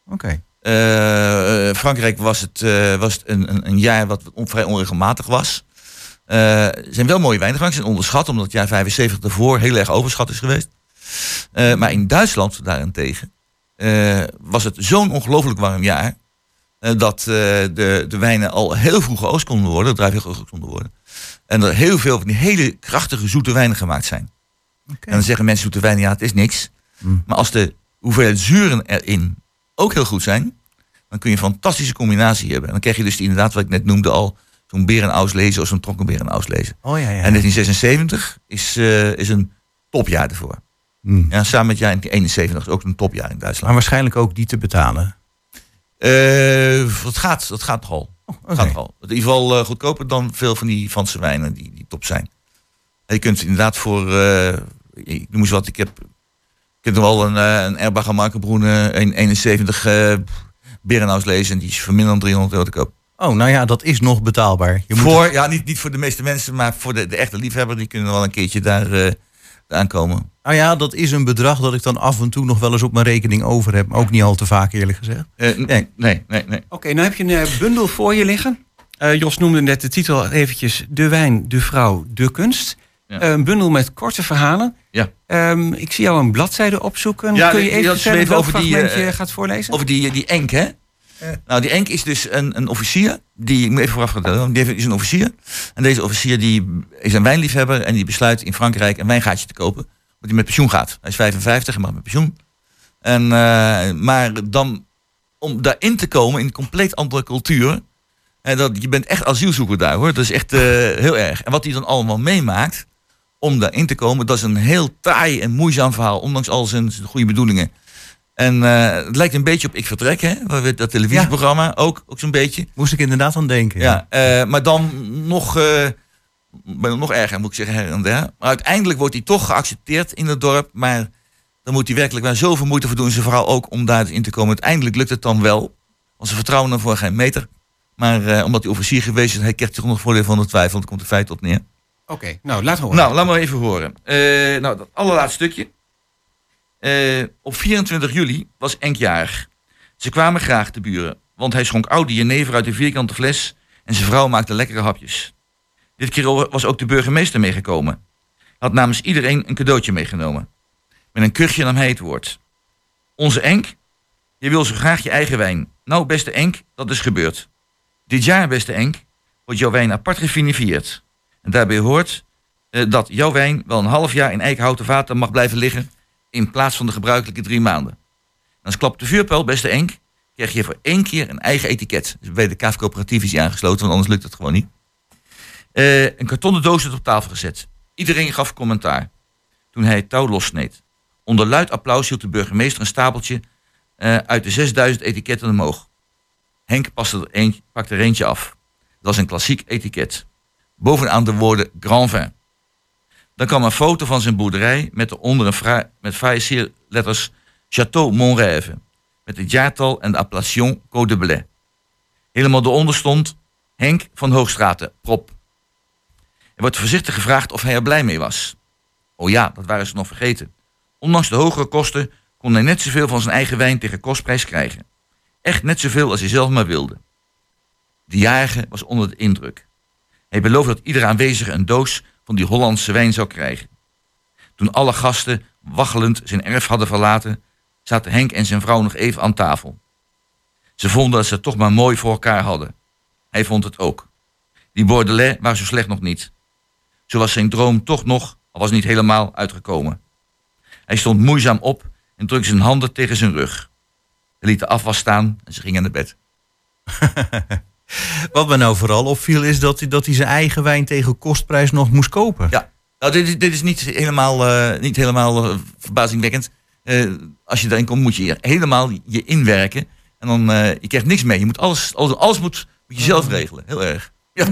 Oké. Frankrijk was het, was het een, een, een jaar wat on- vrij onregelmatig was. Er zijn wel mooie wijnen gemaakt. Ze zijn onderschat, omdat het jaar 75 daarvoor heel erg overschat is geweest. Maar in Duitsland daarentegen was het zo'n ongelooflijk warm jaar. Eh, dat eh, de, de wijnen al heel vroeg geoost konden worden. De druiven heel vroeg konden worden. En er heel veel van die hele krachtige zoete wijnen gemaakt zijn. En dan zeggen mensen zoete wijnen, ja het is niks. Mm. Maar als de hoeveelheid zuren erin ook heel goed zijn, dan kun je een fantastische combinatie hebben. En dan krijg je dus die, inderdaad wat ik net noemde al, zo'n berenauslesen of zo'n trokkenberenauslesen. Oh ja, ja. En 1976 is, eh, is een topjaar ervoor. Hmm. Ja, samen met jaar 71 is ook een topjaar in Maar Duitsland. waarschijnlijk ook die te betalen. Eh dat, gaat, dat gaat nogal. Oh, gaat nogal. In ieder geval eh, goedkoper dan veel van die Franse wijnen die, die top zijn. En je kunt inderdaad voor, eh, ik noem eens wat, ik heb, ik heb nog wel een, een Erbacher Markenbroene 71 eh Berenhaus lezen en die is voor minder dan 300 euro te koop. Oh, nou ja, dat is nog betaalbaar. Je moet voor, ja, niet, niet voor de meeste mensen, maar voor de, de echte liefhebber, die kunnen wel een keertje daar aankomen. Nou ja, dat is een bedrag dat ik dan af en toe nog wel eens op mijn rekening over heb. Maar ook niet al te vaak, eerlijk gezegd. Eh, nee, nee, nee, nee. Oké, nou heb je een eh, bundel voor je liggen. Eh, Jos noemde net de titel eventjes De wijn, de vrouw, de kunst. Ja. Een bundel met korte verhalen. Ja. Ehm, ik zie jou een bladzijde opzoeken. Ja, Kun je even welk over die, fragment je gaat voorlezen? Over die, die Enk, hè? Nou, die Enk is dus een, een officier. Die, ik moet even vooraf vertellen. Die is een officier. En deze officier die is een wijnliefhebber. En die besluit in Frankrijk een wijngaatje te kopen. Want hij met pensioen gaat. Hij is 55 en mag met pensioen. En, eh, maar dan, om daarin te komen in een compleet andere cultuur. En dat, je bent echt asielzoeker daar hoor. Dat is echt eh, heel erg. En wat hij dan allemaal meemaakt om daarin te komen, dat is een heel taai en moeizaam verhaal. Ondanks al zijn goede bedoelingen. En eh, het lijkt een beetje op Ik Vertrek, hè? Waar we- Dat televisieprogramma ook, ook zo'n beetje. Moest ik inderdaad aan denken. Ja, eh, maar dan nog, eh, nog erger, moet ik zeggen, her en der. Maar uiteindelijk wordt hij toch geaccepteerd in het dorp. Maar dan moet hij werkelijk wel zoveel moeite voor doen. Zijn vrouw ook om daarin te komen. Uiteindelijk lukt het dan wel. Want ze vertrouwen hem voor geen meter. Maar omdat hij officier geweest is, hij krijgt toch nog voordeel van de twijfel. Dat komt er feit op neer. Oké, nou laat horen. Nou, laat maar even horen. Nou, dat allerlaatste stukje. Eh, op 24 juli was Enk jarig. Ze kwamen graag de buren, want hij schonk oude jenever uit een vierkante fles en zijn vrouw maakte lekkere hapjes. Dit keer was ook de burgemeester meegekomen. Hij had namens iedereen een cadeautje meegenomen. Met een kuchje nam hij het woord. Onze Enk, je wil zo graag je eigen wijn. Nou, beste Enk, dat is gebeurd. Dit jaar, beste Enk, wordt jouw wijn apart gefinifieerd. En daarbij hoort eh, dat jouw wijn wel een half jaar in eikenhouten vaten mag blijven liggen in plaats van de gebruikelijke drie maanden. En als klap de vuurpijl, beste Enk, krijg je voor één keer een eigen etiket. Dus bij de KAF Coöperatief is die aangesloten, want anders lukt het gewoon niet. Eh, een kartonnen doos werd op tafel gezet. Iedereen gaf commentaar. Toen hij het touw lossneed. Onder luid applaus hield de burgemeester een stapeltje eh, uit de 6000 etiketten omhoog. Henk er eentje, pakte er eentje af. Dat was een klassiek etiket. Bovenaan de woorden Grand Vin. Dan kwam een foto van zijn boerderij met eronder een met fraaie sierletters Château Montrève. Met het jaartal en de appellation de Belay. Helemaal eronder stond Henk van Hoogstraten, prop. Er wordt voorzichtig gevraagd of hij er blij mee was. Oh ja, dat waren ze nog vergeten. Ondanks de hogere kosten kon hij net zoveel van zijn eigen wijn tegen kostprijs krijgen. Echt net zoveel als hij zelf maar wilde. De jarige was onder de indruk. Hij beloofde dat iedere aanwezige een doos die Hollandse wijn zou krijgen. Toen alle gasten waggelend zijn erf hadden verlaten, zaten Henk en zijn vrouw nog even aan tafel. Ze vonden dat ze het toch maar mooi voor elkaar hadden. Hij vond het ook. Die Bordelais waren zo slecht nog niet. Zo was zijn droom toch nog, al was niet helemaal, uitgekomen. Hij stond moeizaam op en drukte zijn handen tegen zijn rug. Hij liet de afwas staan en ze gingen naar bed. Wat me nou vooral opviel is dat hij, dat hij zijn eigen wijn tegen kostprijs nog moest kopen. Ja, nou, dit, is- dit is niet helemaal, eh, niet helemaal eh, verbazingwekkend. Eh, als je daarin komt, moet je helemaal je inwerken. En dan, eh, je krijgt niks mee. Je moet alles, alles, alles moet, moet je zelf regelen. Heel erg. Ja.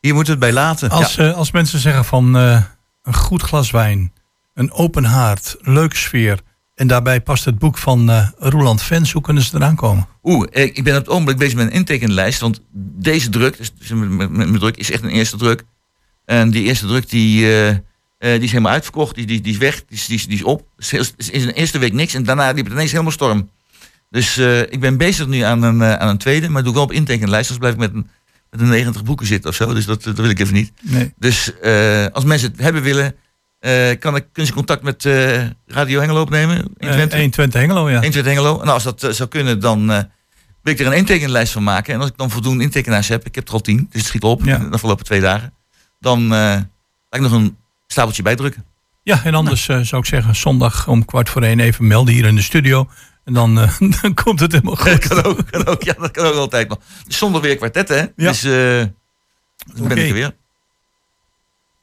Hier moeten we het bij laten. Als, eh, als mensen zeggen van eh, een goed glas wijn, een open haard, leuke sfeer. En daarbij past het boek van eh Roland Vens. Hoe kunnen ze eraan komen? Oeh, eh, ik ben op het ogenblik bezig met een intekenlijst. Want deze druk, dus met, met, druk, is echt een eerste druk. En die eerste druk die, eh, die is helemaal uitverkocht. Die, die, die is weg, die is, die is, die is op. Dus is, is in de eerste week niks. En daarna liep het ineens helemaal storm. Dus ik ben bezig nu aan een, aan een tweede. Maar doe ik wel op intekenlijst. Anders blijf ik met een, met een 90 boeken zitten of zo. Dus dat, dat wil ik even niet. Nee. Dus als mensen het hebben willen, eh, kan ik, kunnen ze contact met eh, Radio Hengelo opnemen? in Eh, Twente? 120 Hengelo, ja. 120 Hengelo. En als dat zou kunnen, dan wil ik er een intekenlijst van maken. En als ik dan voldoende intekenaars heb, ik heb er al tien, dus het schiet op Ja. de afgelopen twee dagen. Dan laat ik nog een stapeltje bijdrukken. Ja, en anders zou ik zeggen zondag om kwart voor één even melden hier in de studio. En dan, dan komt het helemaal Dat goed. kan ook, kan ook, ja, dat kan ook altijd nog. Zondag weer kwartetten, hè? Ja. Dus dan ben ik er weer.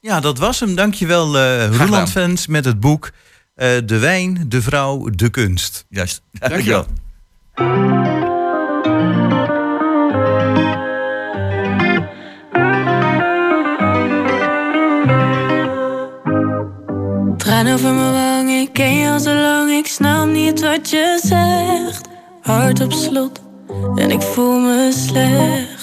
Ja, dat was hem. Dankjewel, eh gedaan. Roland Fans, met het boek eh, De Wijn, de Vrouw, de Kunst. Juist. Dankjewel. Traan over mijn wang, ik ken je al zo lang, ik snap niet wat je zegt. Hart op slot en ik voel me slecht.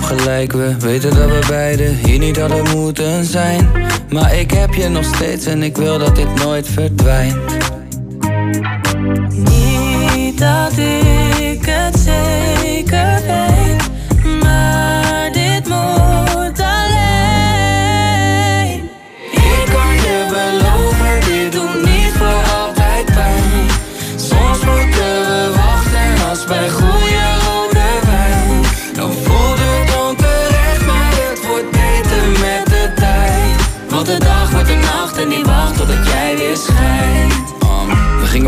Gelijk, we weten dat we beiden hier niet hadden moeten zijn. Maar ik heb je nog steeds en ik wil dat dit nooit verdwijnt. Niet dat ik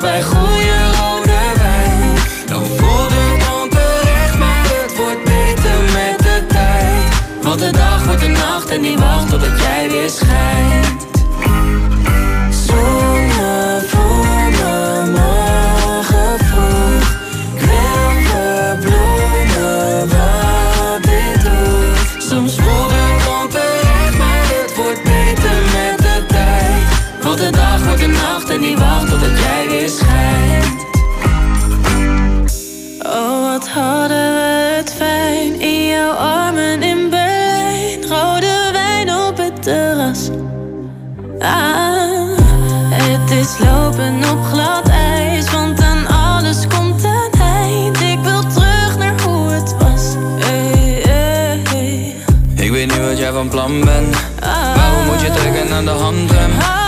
bij goede rode wijn. Dan voelt het onterecht, maar het wordt beter met de tijd. Want de dag wordt een nacht en die wacht totdat jij weer schijnt. Lopen op glad ijs, want aan alles komt een eind. Ik wil terug naar hoe het was. Hey, hey, hey. Ik weet niet wat jij van plan bent. Waarom moet je trekken aan de handrem?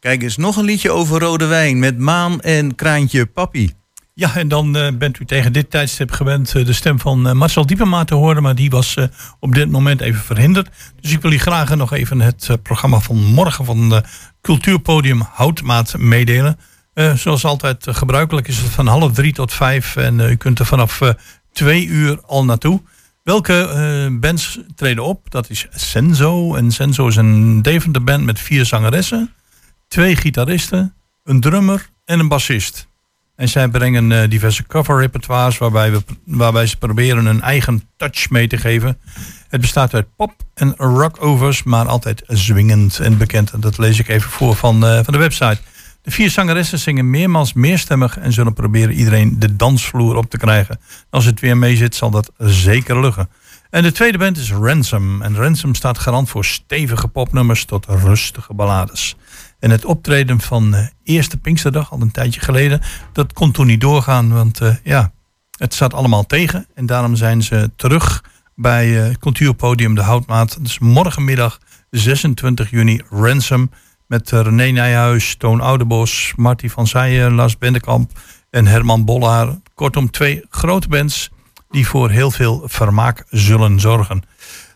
Kijk eens, nog een liedje over rode wijn met Maan en Kraantje Papi. Ja, en dan eh, bent u tegen dit tijdstip gewend eh, de stem van eh, Marcel Diepema te horen. Maar die was eh, op dit moment even verhinderd. Dus ik wil u graag nog even het programma van morgen van de Cultuurpodium Houtmaat meedelen. Eh, zoals altijd gebruikelijk is het van half drie tot vijf. En eh, u kunt er vanaf eh, twee uur al naartoe. Welke eh, bands treden op? Dat is Senzo. En Senzo is een Deventer band met vier zangeressen. Twee gitaristen, een drummer en een bassist. En zij brengen eh, diverse cover repertoires waarbij, we, waarbij ze proberen een eigen touch mee te geven. Het bestaat uit pop en rockovers, maar altijd zwingend en bekend. En dat lees ik even voor van, eh, van de website. De vier zangeressen zingen meermaals meerstemmig en zullen proberen iedereen de dansvloer op te krijgen. Als het weer mee zit, zal dat zeker lukken. En de tweede band is Ransom. En Ransom staat garant voor stevige popnummers tot rustige ballades. En het optreden van eh, eerste Pinksterdag, al een tijdje geleden, dat kon toen niet doorgaan. Want eh, ja, het zat allemaal tegen. En daarom zijn ze terug bij het cultuurpodium De Houtmaat. Dus morgenmiddag 26 juni Ransom. Met René Nijhuis, Toon Oudebos, Marty van Zeijen, Lars Bendekamp en Herman Bollaar. Kortom, twee grote bands die voor heel veel vermaak zullen zorgen.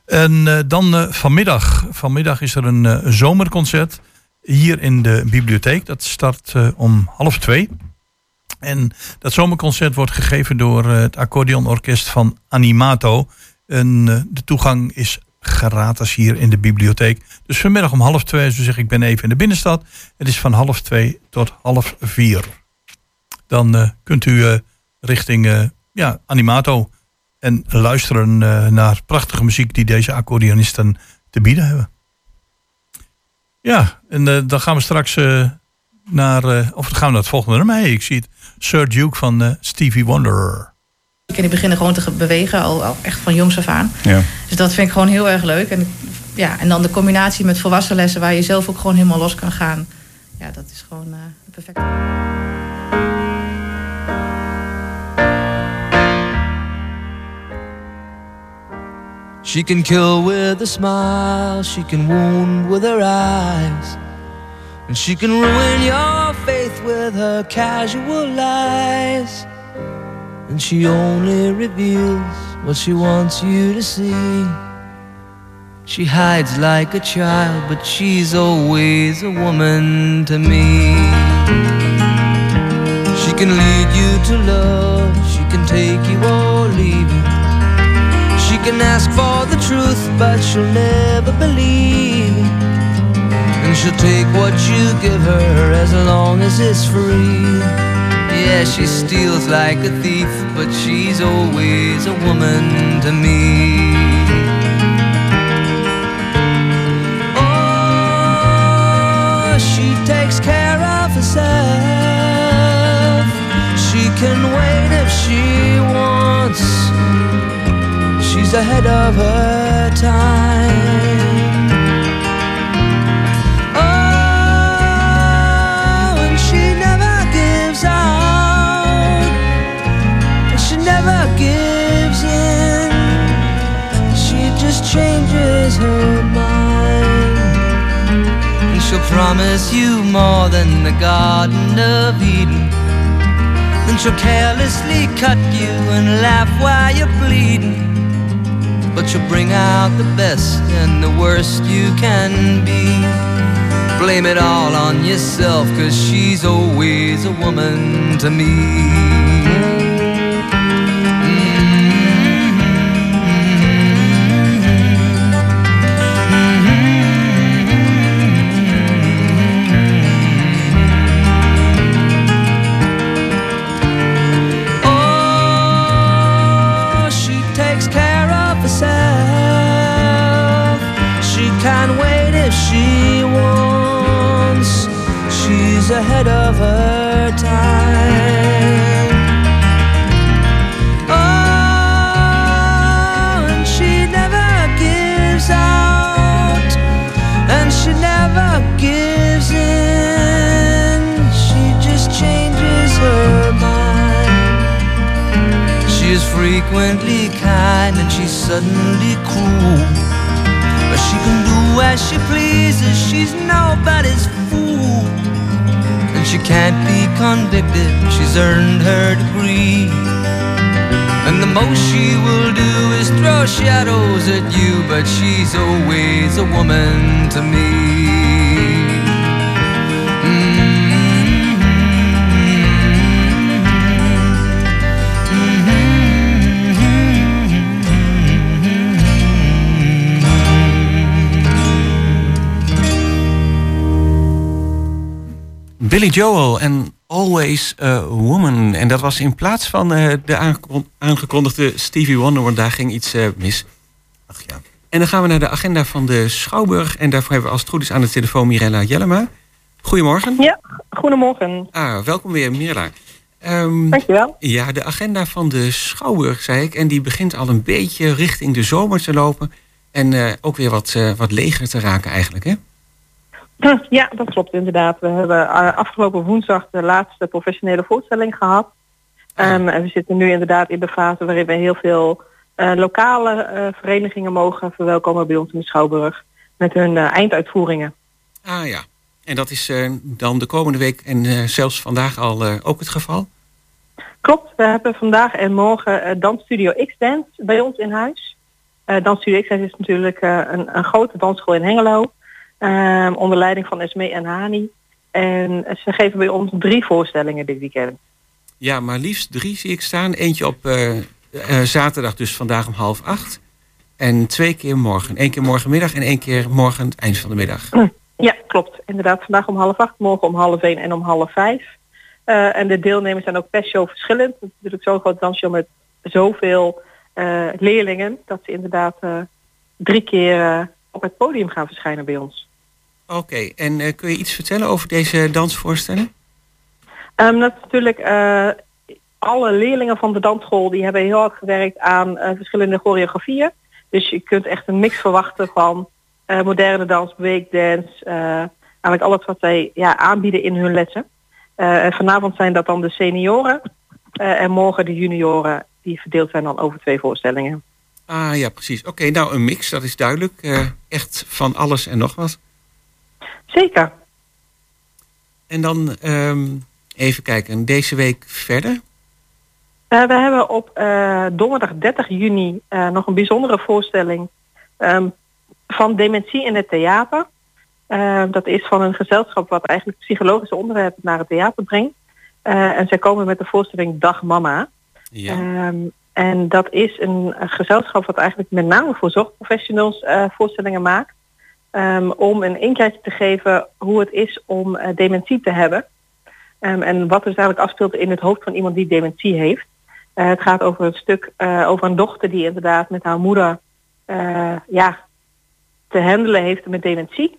En eh, dan eh, vanmiddag. Vanmiddag is er een eh, zomerconcert hier in de bibliotheek. Dat start om half twee. En dat zomerconcert wordt gegeven door het accordeonorkest van Animato. En de toegang is gratis hier in de bibliotheek. Dus vanmiddag om half twee, zo zeg ik, ben even in de binnenstad. Het is van half twee tot half vier. Dan eh, kunt u eh, richting eh, ja, Animato en luisteren naar prachtige muziek die deze accordeonisten te bieden hebben. Ja, en dan gaan we straks naar, of dan gaan we naar het volgende. Hey, ik zie het. Sir Duke van Stevie Wonder. Ik die beginnen gewoon te ge- bewegen, al, al echt van jongs af aan. Ja. Dus dat vind ik gewoon heel erg leuk. En, ja, en dan de combinatie met volwassen lessen waar je zelf ook gewoon helemaal los kan gaan. Ja, dat is gewoon eh perfect. She can kill with a smile, she can wound with her eyes, and she can ruin your faith with her casual lies. And she only reveals what she wants you to see. She hides like a child, but she's always a woman to me. She can lead you to love, she can take you or leave you. She can ask for the truth, but she'll never believe. And she'll take what you give her as long as it's free. Yeah, she steals like a thief, but she's always a woman to me. Oh, she takes care of herself. She can wait if she wants. She's ahead of her time. Her mind. And she'll promise you more than the Garden of Eden. Then she'll carelessly cut you and laugh while you're bleeding. But she'll bring out the best and the worst you can be. Blame it all on yourself, cause she's always a woman to me. She's ahead of her time. Oh, and she never gives out, and she never gives in. She just changes her mind. She is frequently kind and she's suddenly cruel. But she can do as she pleases, she's nobody's she can't be convicted. She's earned her degree. And the most she will do is throw shadows at you, but she's always a woman to me. Billy Joel en Always a Woman. En dat was in plaats van eh, de aangekon- aangekondigde Stevie Wonder, want daar ging iets eh, mis. Ach ja. En dan gaan we naar de agenda van de Schouwburg. En daarvoor hebben we als het goed is aan de telefoon Mirella Jellema. Goedemorgen. Ja, goedemorgen. Ah, welkom weer, Mirella. Ehm, Dankjewel. Ja, de agenda van de Schouwburg, zei ik. En die begint al een beetje richting de zomer te lopen. En eh, ook weer wat, wat leger te raken eigenlijk, hè? Ja, dat klopt inderdaad. We hebben eh, afgelopen woensdag de laatste professionele voorstelling gehad. Ehm, en we zitten nu inderdaad in de fase waarin we heel veel eh, lokale eh, verenigingen mogen verwelkomen bij ons in de Schouwburg. Met hun eh, einduitvoeringen. Ah ja. En dat is eh, dan de komende week en eh, zelfs vandaag al eh, ook het geval? Klopt, we hebben vandaag en morgen eh, Dansstudio X-Dance bij ons in huis. Eh Dansstudio X-Dance is natuurlijk eh, een, een grote dansschool in Hengelo. Ehm, onder leiding van Esme en Hani. En ze geven bij ons drie voorstellingen dit weekend. Ja, maar liefst drie zie ik staan. Eentje op eh, eh, zaterdag, dus vandaag om half acht. En twee keer morgen. Eén keer morgenmiddag en één keer morgen het eind van de middag. Ja, klopt. Inderdaad, vandaag om half acht, morgen om half één en om half vijf. Eh, en de deelnemers zijn ook per show verschillend. Het is natuurlijk zo'n groot dansshow met zoveel leerlingen... dat ze inderdaad drie keer op het podium gaan verschijnen bij ons. Oké, en eh, kun je iets vertellen over deze dansvoorstelling? Ehm, dat is natuurlijk eh, alle leerlingen van de dansschool die hebben heel hard gewerkt aan eh, verschillende choreografieën. Dus je kunt echt een mix verwachten van moderne dans, breakdance, eigenlijk alles wat zij ja, aanbieden in hun lessen. En vanavond zijn dat dan de senioren en morgen de junioren die verdeeld zijn dan over twee voorstellingen. Ah ja, precies. Oké, nou een mix, dat is duidelijk. Echt van alles en nog wat. Zeker. En dan ehm, even kijken, deze week verder. Eh, we hebben op eh, donderdag 30 juni eh, nog een bijzondere voorstelling ehm, van dementie in het theater. Dat is van een gezelschap wat eigenlijk psychologische onderwerpen naar het theater brengt. En zij komen met de voorstelling Dag Mama. Ja. Ehm, en dat is een, gezelschap wat eigenlijk met name voor zorgprofessionals voorstellingen maakt. Ehm, om een inkijkje te geven hoe het is om eh, dementie te hebben. Ehm, en wat er dus eigenlijk afspeelt in het hoofd van iemand die dementie heeft. Eh, het gaat over een stuk eh, over een dochter die inderdaad met haar moeder ja, te handelen heeft met dementie.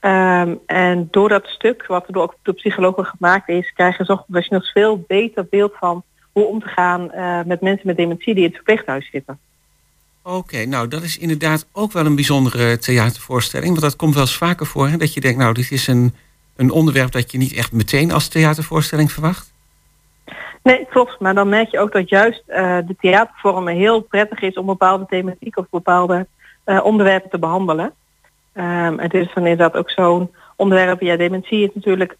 Ehm, en door dat stuk, wat door, ook door psychologen gemaakt is, krijgen zorgprofessionals veel beter beeld van hoe om te gaan met mensen met dementie die in het verpleeghuis zitten. Oké, nou dat is inderdaad ook wel een bijzondere theatervoorstelling. Want dat komt wel eens vaker voor, hè, dat je denkt, nou dit is een, een onderwerp dat je niet echt meteen als theatervoorstelling verwacht. Nee, klopt. Maar dan merk je ook dat juist eh, de theatervormen heel prettig is om bepaalde thematiek of bepaalde eh, onderwerpen te behandelen. Ehm, het is van inderdaad ook zo'n onderwerp, ja, dementie is natuurlijk,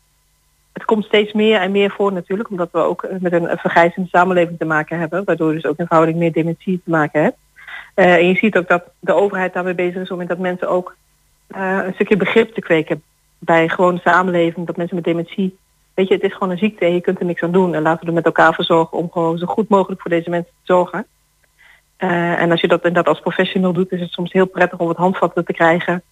het komt steeds meer en meer voor natuurlijk, omdat we ook eh, met een, een vergrijzende samenleving te maken hebben, waardoor dus ook in verhouding meer dementie te maken hebt. Eh, en je ziet ook dat de overheid daarmee bezig is om dat mensen ook eh, een stukje begrip te kweken bij gewoon samenleving, dat mensen met dementie Weet je, het is gewoon een ziekte en je kunt er niks aan doen. En laten we er met elkaar voor zorgen om gewoon zo goed mogelijk voor deze mensen te zorgen. Eh, en als je dat inderdaad als professional doet, is het soms heel prettig om wat handvatten te krijgen.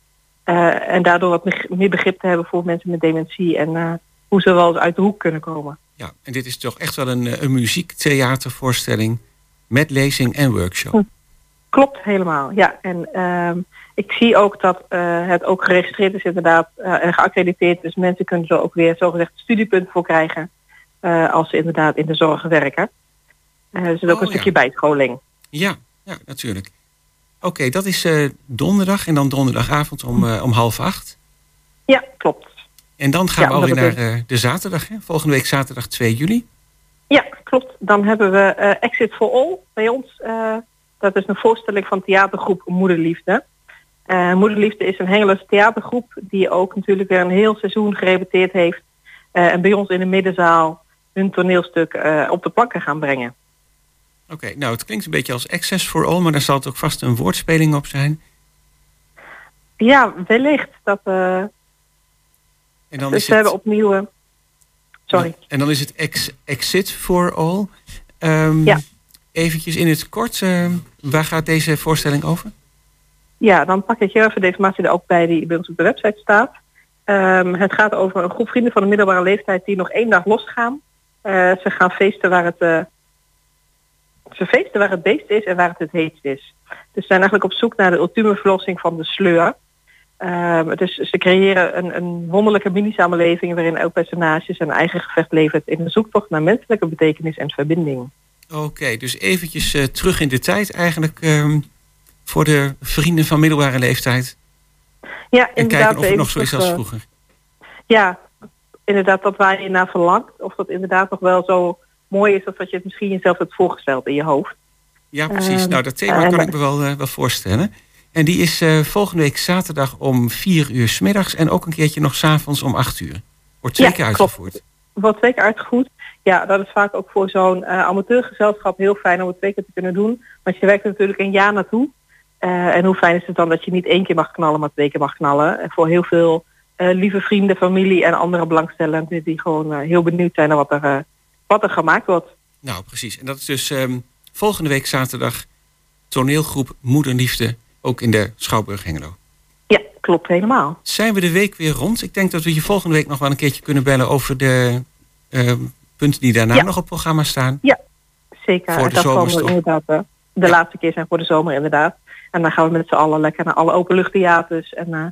En daardoor wat me- meer begrip te hebben voor mensen met dementie en hoe ze wel eens uit de hoek kunnen komen. Ja, en dit is toch echt wel een, een muziektheatervoorstelling met lezing en workshop. Klopt helemaal, ja. En ehm, ik zie ook dat eh, het ook geregistreerd is inderdaad eh, en geaccrediteerd. Dus mensen kunnen er ook weer zogezegd studiepunten voor krijgen eh, als ze inderdaad in de zorg werken. Dus het is ook Oh, een ja. stukje bijscholing. Ja, ja natuurlijk. Oké, dat is donderdag en dan donderdagavond om, om half acht. Ja, klopt. En dan gaan Ja, we alweer naar de zaterdag, hè? volgende week zaterdag 2 juli. Ja, klopt. Dan hebben we Exit for All bij ons. Dat is een voorstelling van theatergroep Moederliefde. Eh, Moederliefde is een Hengelense theatergroep die ook natuurlijk weer een heel seizoen gerepeteerd heeft Eh, en bij ons in de middenzaal hun toneelstuk eh, op de planken gaan brengen. Oké, nou het klinkt een beetje als Access for All, maar daar zal het ook vast een woordspeling op zijn. Ja, wellicht. Dat, En dan dus is we hebben het, opnieuw... eh, sorry. en dan is het ex, Exit for All. Ehm Ja. Eventjes in het kort, eh, waar gaat deze voorstelling over? Ja, dan pak ik heel even de informatie er ook bij die bij ons op de website staat. Ehm, het gaat over een groep vrienden van de middelbare leeftijd die nog één dag losgaan. Eh, ze gaan feesten waar het, eh, ze feesten waar het beest is en waar het het heetst is. Dus ze zijn eigenlijk op zoek naar de ultieme verlossing van de sleur. Ehm, dus ze creëren een, een wonderlijke mini-samenleving waarin elk personage zijn eigen gevecht levert in een zoektocht naar menselijke betekenis en verbinding. Oké, dus eventjes eh, terug in de tijd eigenlijk ehm, voor de vrienden van middelbare leeftijd. Ja, En inderdaad. kijken of het nog zo is als eh, vroeger. Ja, inderdaad dat waar je naar verlangt. Of dat inderdaad nog wel zo mooi is als dat je het misschien jezelf hebt voorgesteld in je hoofd. Ja, precies. Ehm, nou, dat thema en- kan ik me wel, eh, wel voorstellen. En die is volgende week zaterdag om 4 uur 's middags en ook een keertje nog 's avonds om 8 uur. Wordt twee Ja, keer klopt. uitgevoerd. Wordt twee keer uitgevoerd. Ja, dat is vaak ook voor zo'n eh, amateurgezelschap heel fijn om het twee keer te kunnen doen. Want je werkt er natuurlijk een jaar naartoe. Eh, en hoe fijn is het dan dat je niet één keer mag knallen, maar twee keer mag knallen. En voor heel veel eh, lieve vrienden, familie en andere belangstellenden die gewoon heel benieuwd zijn naar wat er, wat er gemaakt wordt. Nou, precies. En dat is dus ehm, volgende week zaterdag toneelgroep Moederliefde, ook in de Schouwburg Hengelo. Ja, klopt helemaal. Zijn we de week weer rond? Ik denk dat we je volgende week nog wel een keertje kunnen bellen over de ehm, punten die daarna Ja. nog op programma staan. Ja, zeker. Voor de dat zomerstop. inderdaad eh, de laatste keer zijn voor de zomer inderdaad. En dan gaan we met z'n allen lekker naar alle openluchttheaters en uh,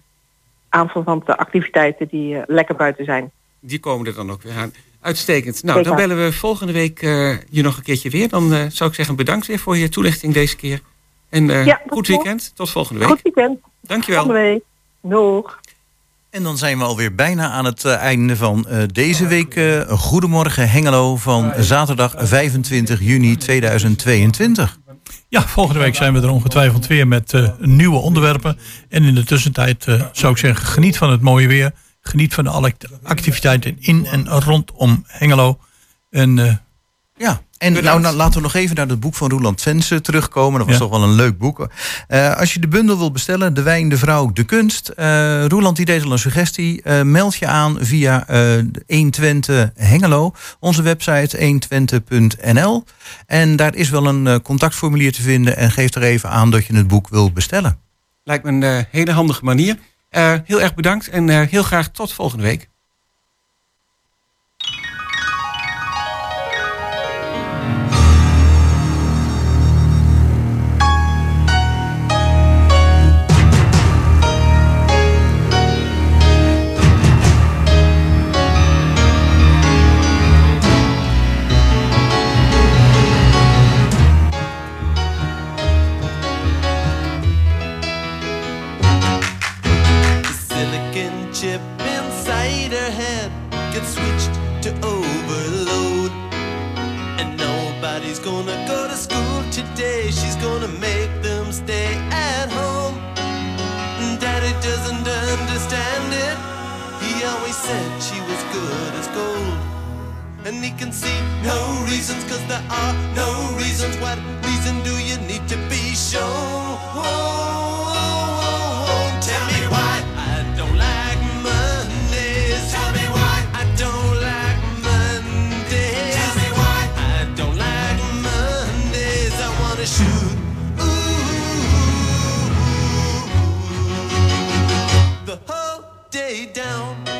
aanverwante activiteiten die eh, lekker buiten zijn. Die komen er dan ook weer aan. Uitstekend. Nou, Zeker. dan bellen we volgende week eh, je nog een keertje weer. Dan eh, zou ik zeggen bedankt weer voor je toelichting deze keer. En eh, Ja, goed weekend. Tot volgende week. Goed weekend. Dankjewel. Volgende week. Doeg. En dan zijn we alweer bijna aan het eh, einde van eh, deze week. eh, Goedemorgen Hengelo van zaterdag 25 juni 2022. Ja, volgende week zijn we er ongetwijfeld weer met nieuwe onderwerpen. En in de tussentijd zou ik zeggen, geniet van het mooie weer. Geniet van alle act- activiteiten in en rondom Hengelo. En Ja, en nou, nou, laten we nog even naar het boek van Roland Vensen terugkomen. Dat was Ja. toch wel een leuk boek. Eh, als je de bundel wil bestellen, De Wijn, de Vrouw, de Kunst. eh Roland die deed al een suggestie. Eh, meld je aan via eh 120 Hengelo. Onze website 120.nl. En daar is wel een eh, contactformulier te vinden. En geef er even aan dat je het boek wil bestellen. Lijkt me een hele handige manier. Eh, heel erg bedankt en eh, heel graag tot volgende week. See no reasons, cause there are no reasons. What reason do you need to be shown? Tell me why I don't like Mondays. Tell me why I don't like Mondays. Tell me why I don't like Mondays. I wanna shoot. Ooh, the whole day down.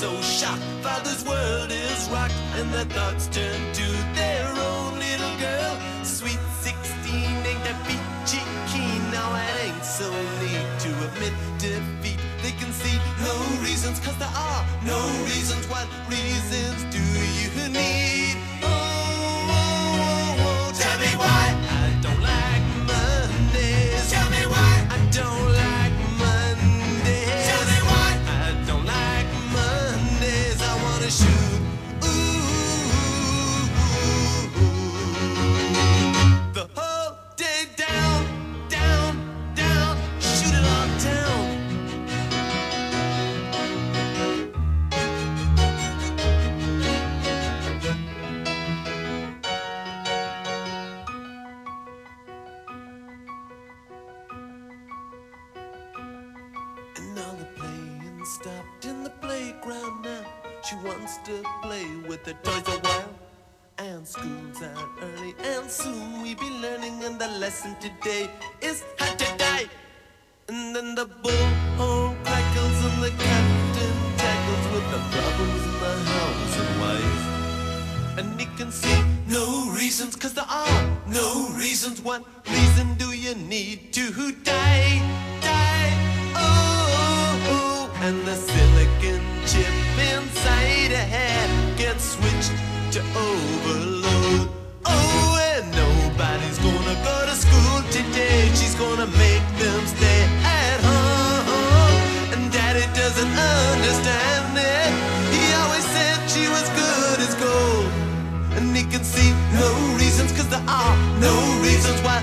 So shocked, father's world is rocked, and their thoughts turn to their own little girl. Sweet 16 ain't that peachy keen, now it ain't so neat to admit defeat. They can see no reasons, cause there are no reasons. What reasons her toys a while. And school's out early, and soon we be learning. And the lesson today is how to die. And then the bullhorn crackles, and the captain tackles with the problems in the house and wife. And he can see no reasons, cause there are no reasons. What reason do you need to die? Die, oh, oh, oh. and the silicon chip inside get switched to overload. Oh, and nobody's gonna go to school today. She's gonna make them stay at home. And daddy doesn't understand it. He always said she was good as gold. And he can see no reasons, cause there are no reasons why.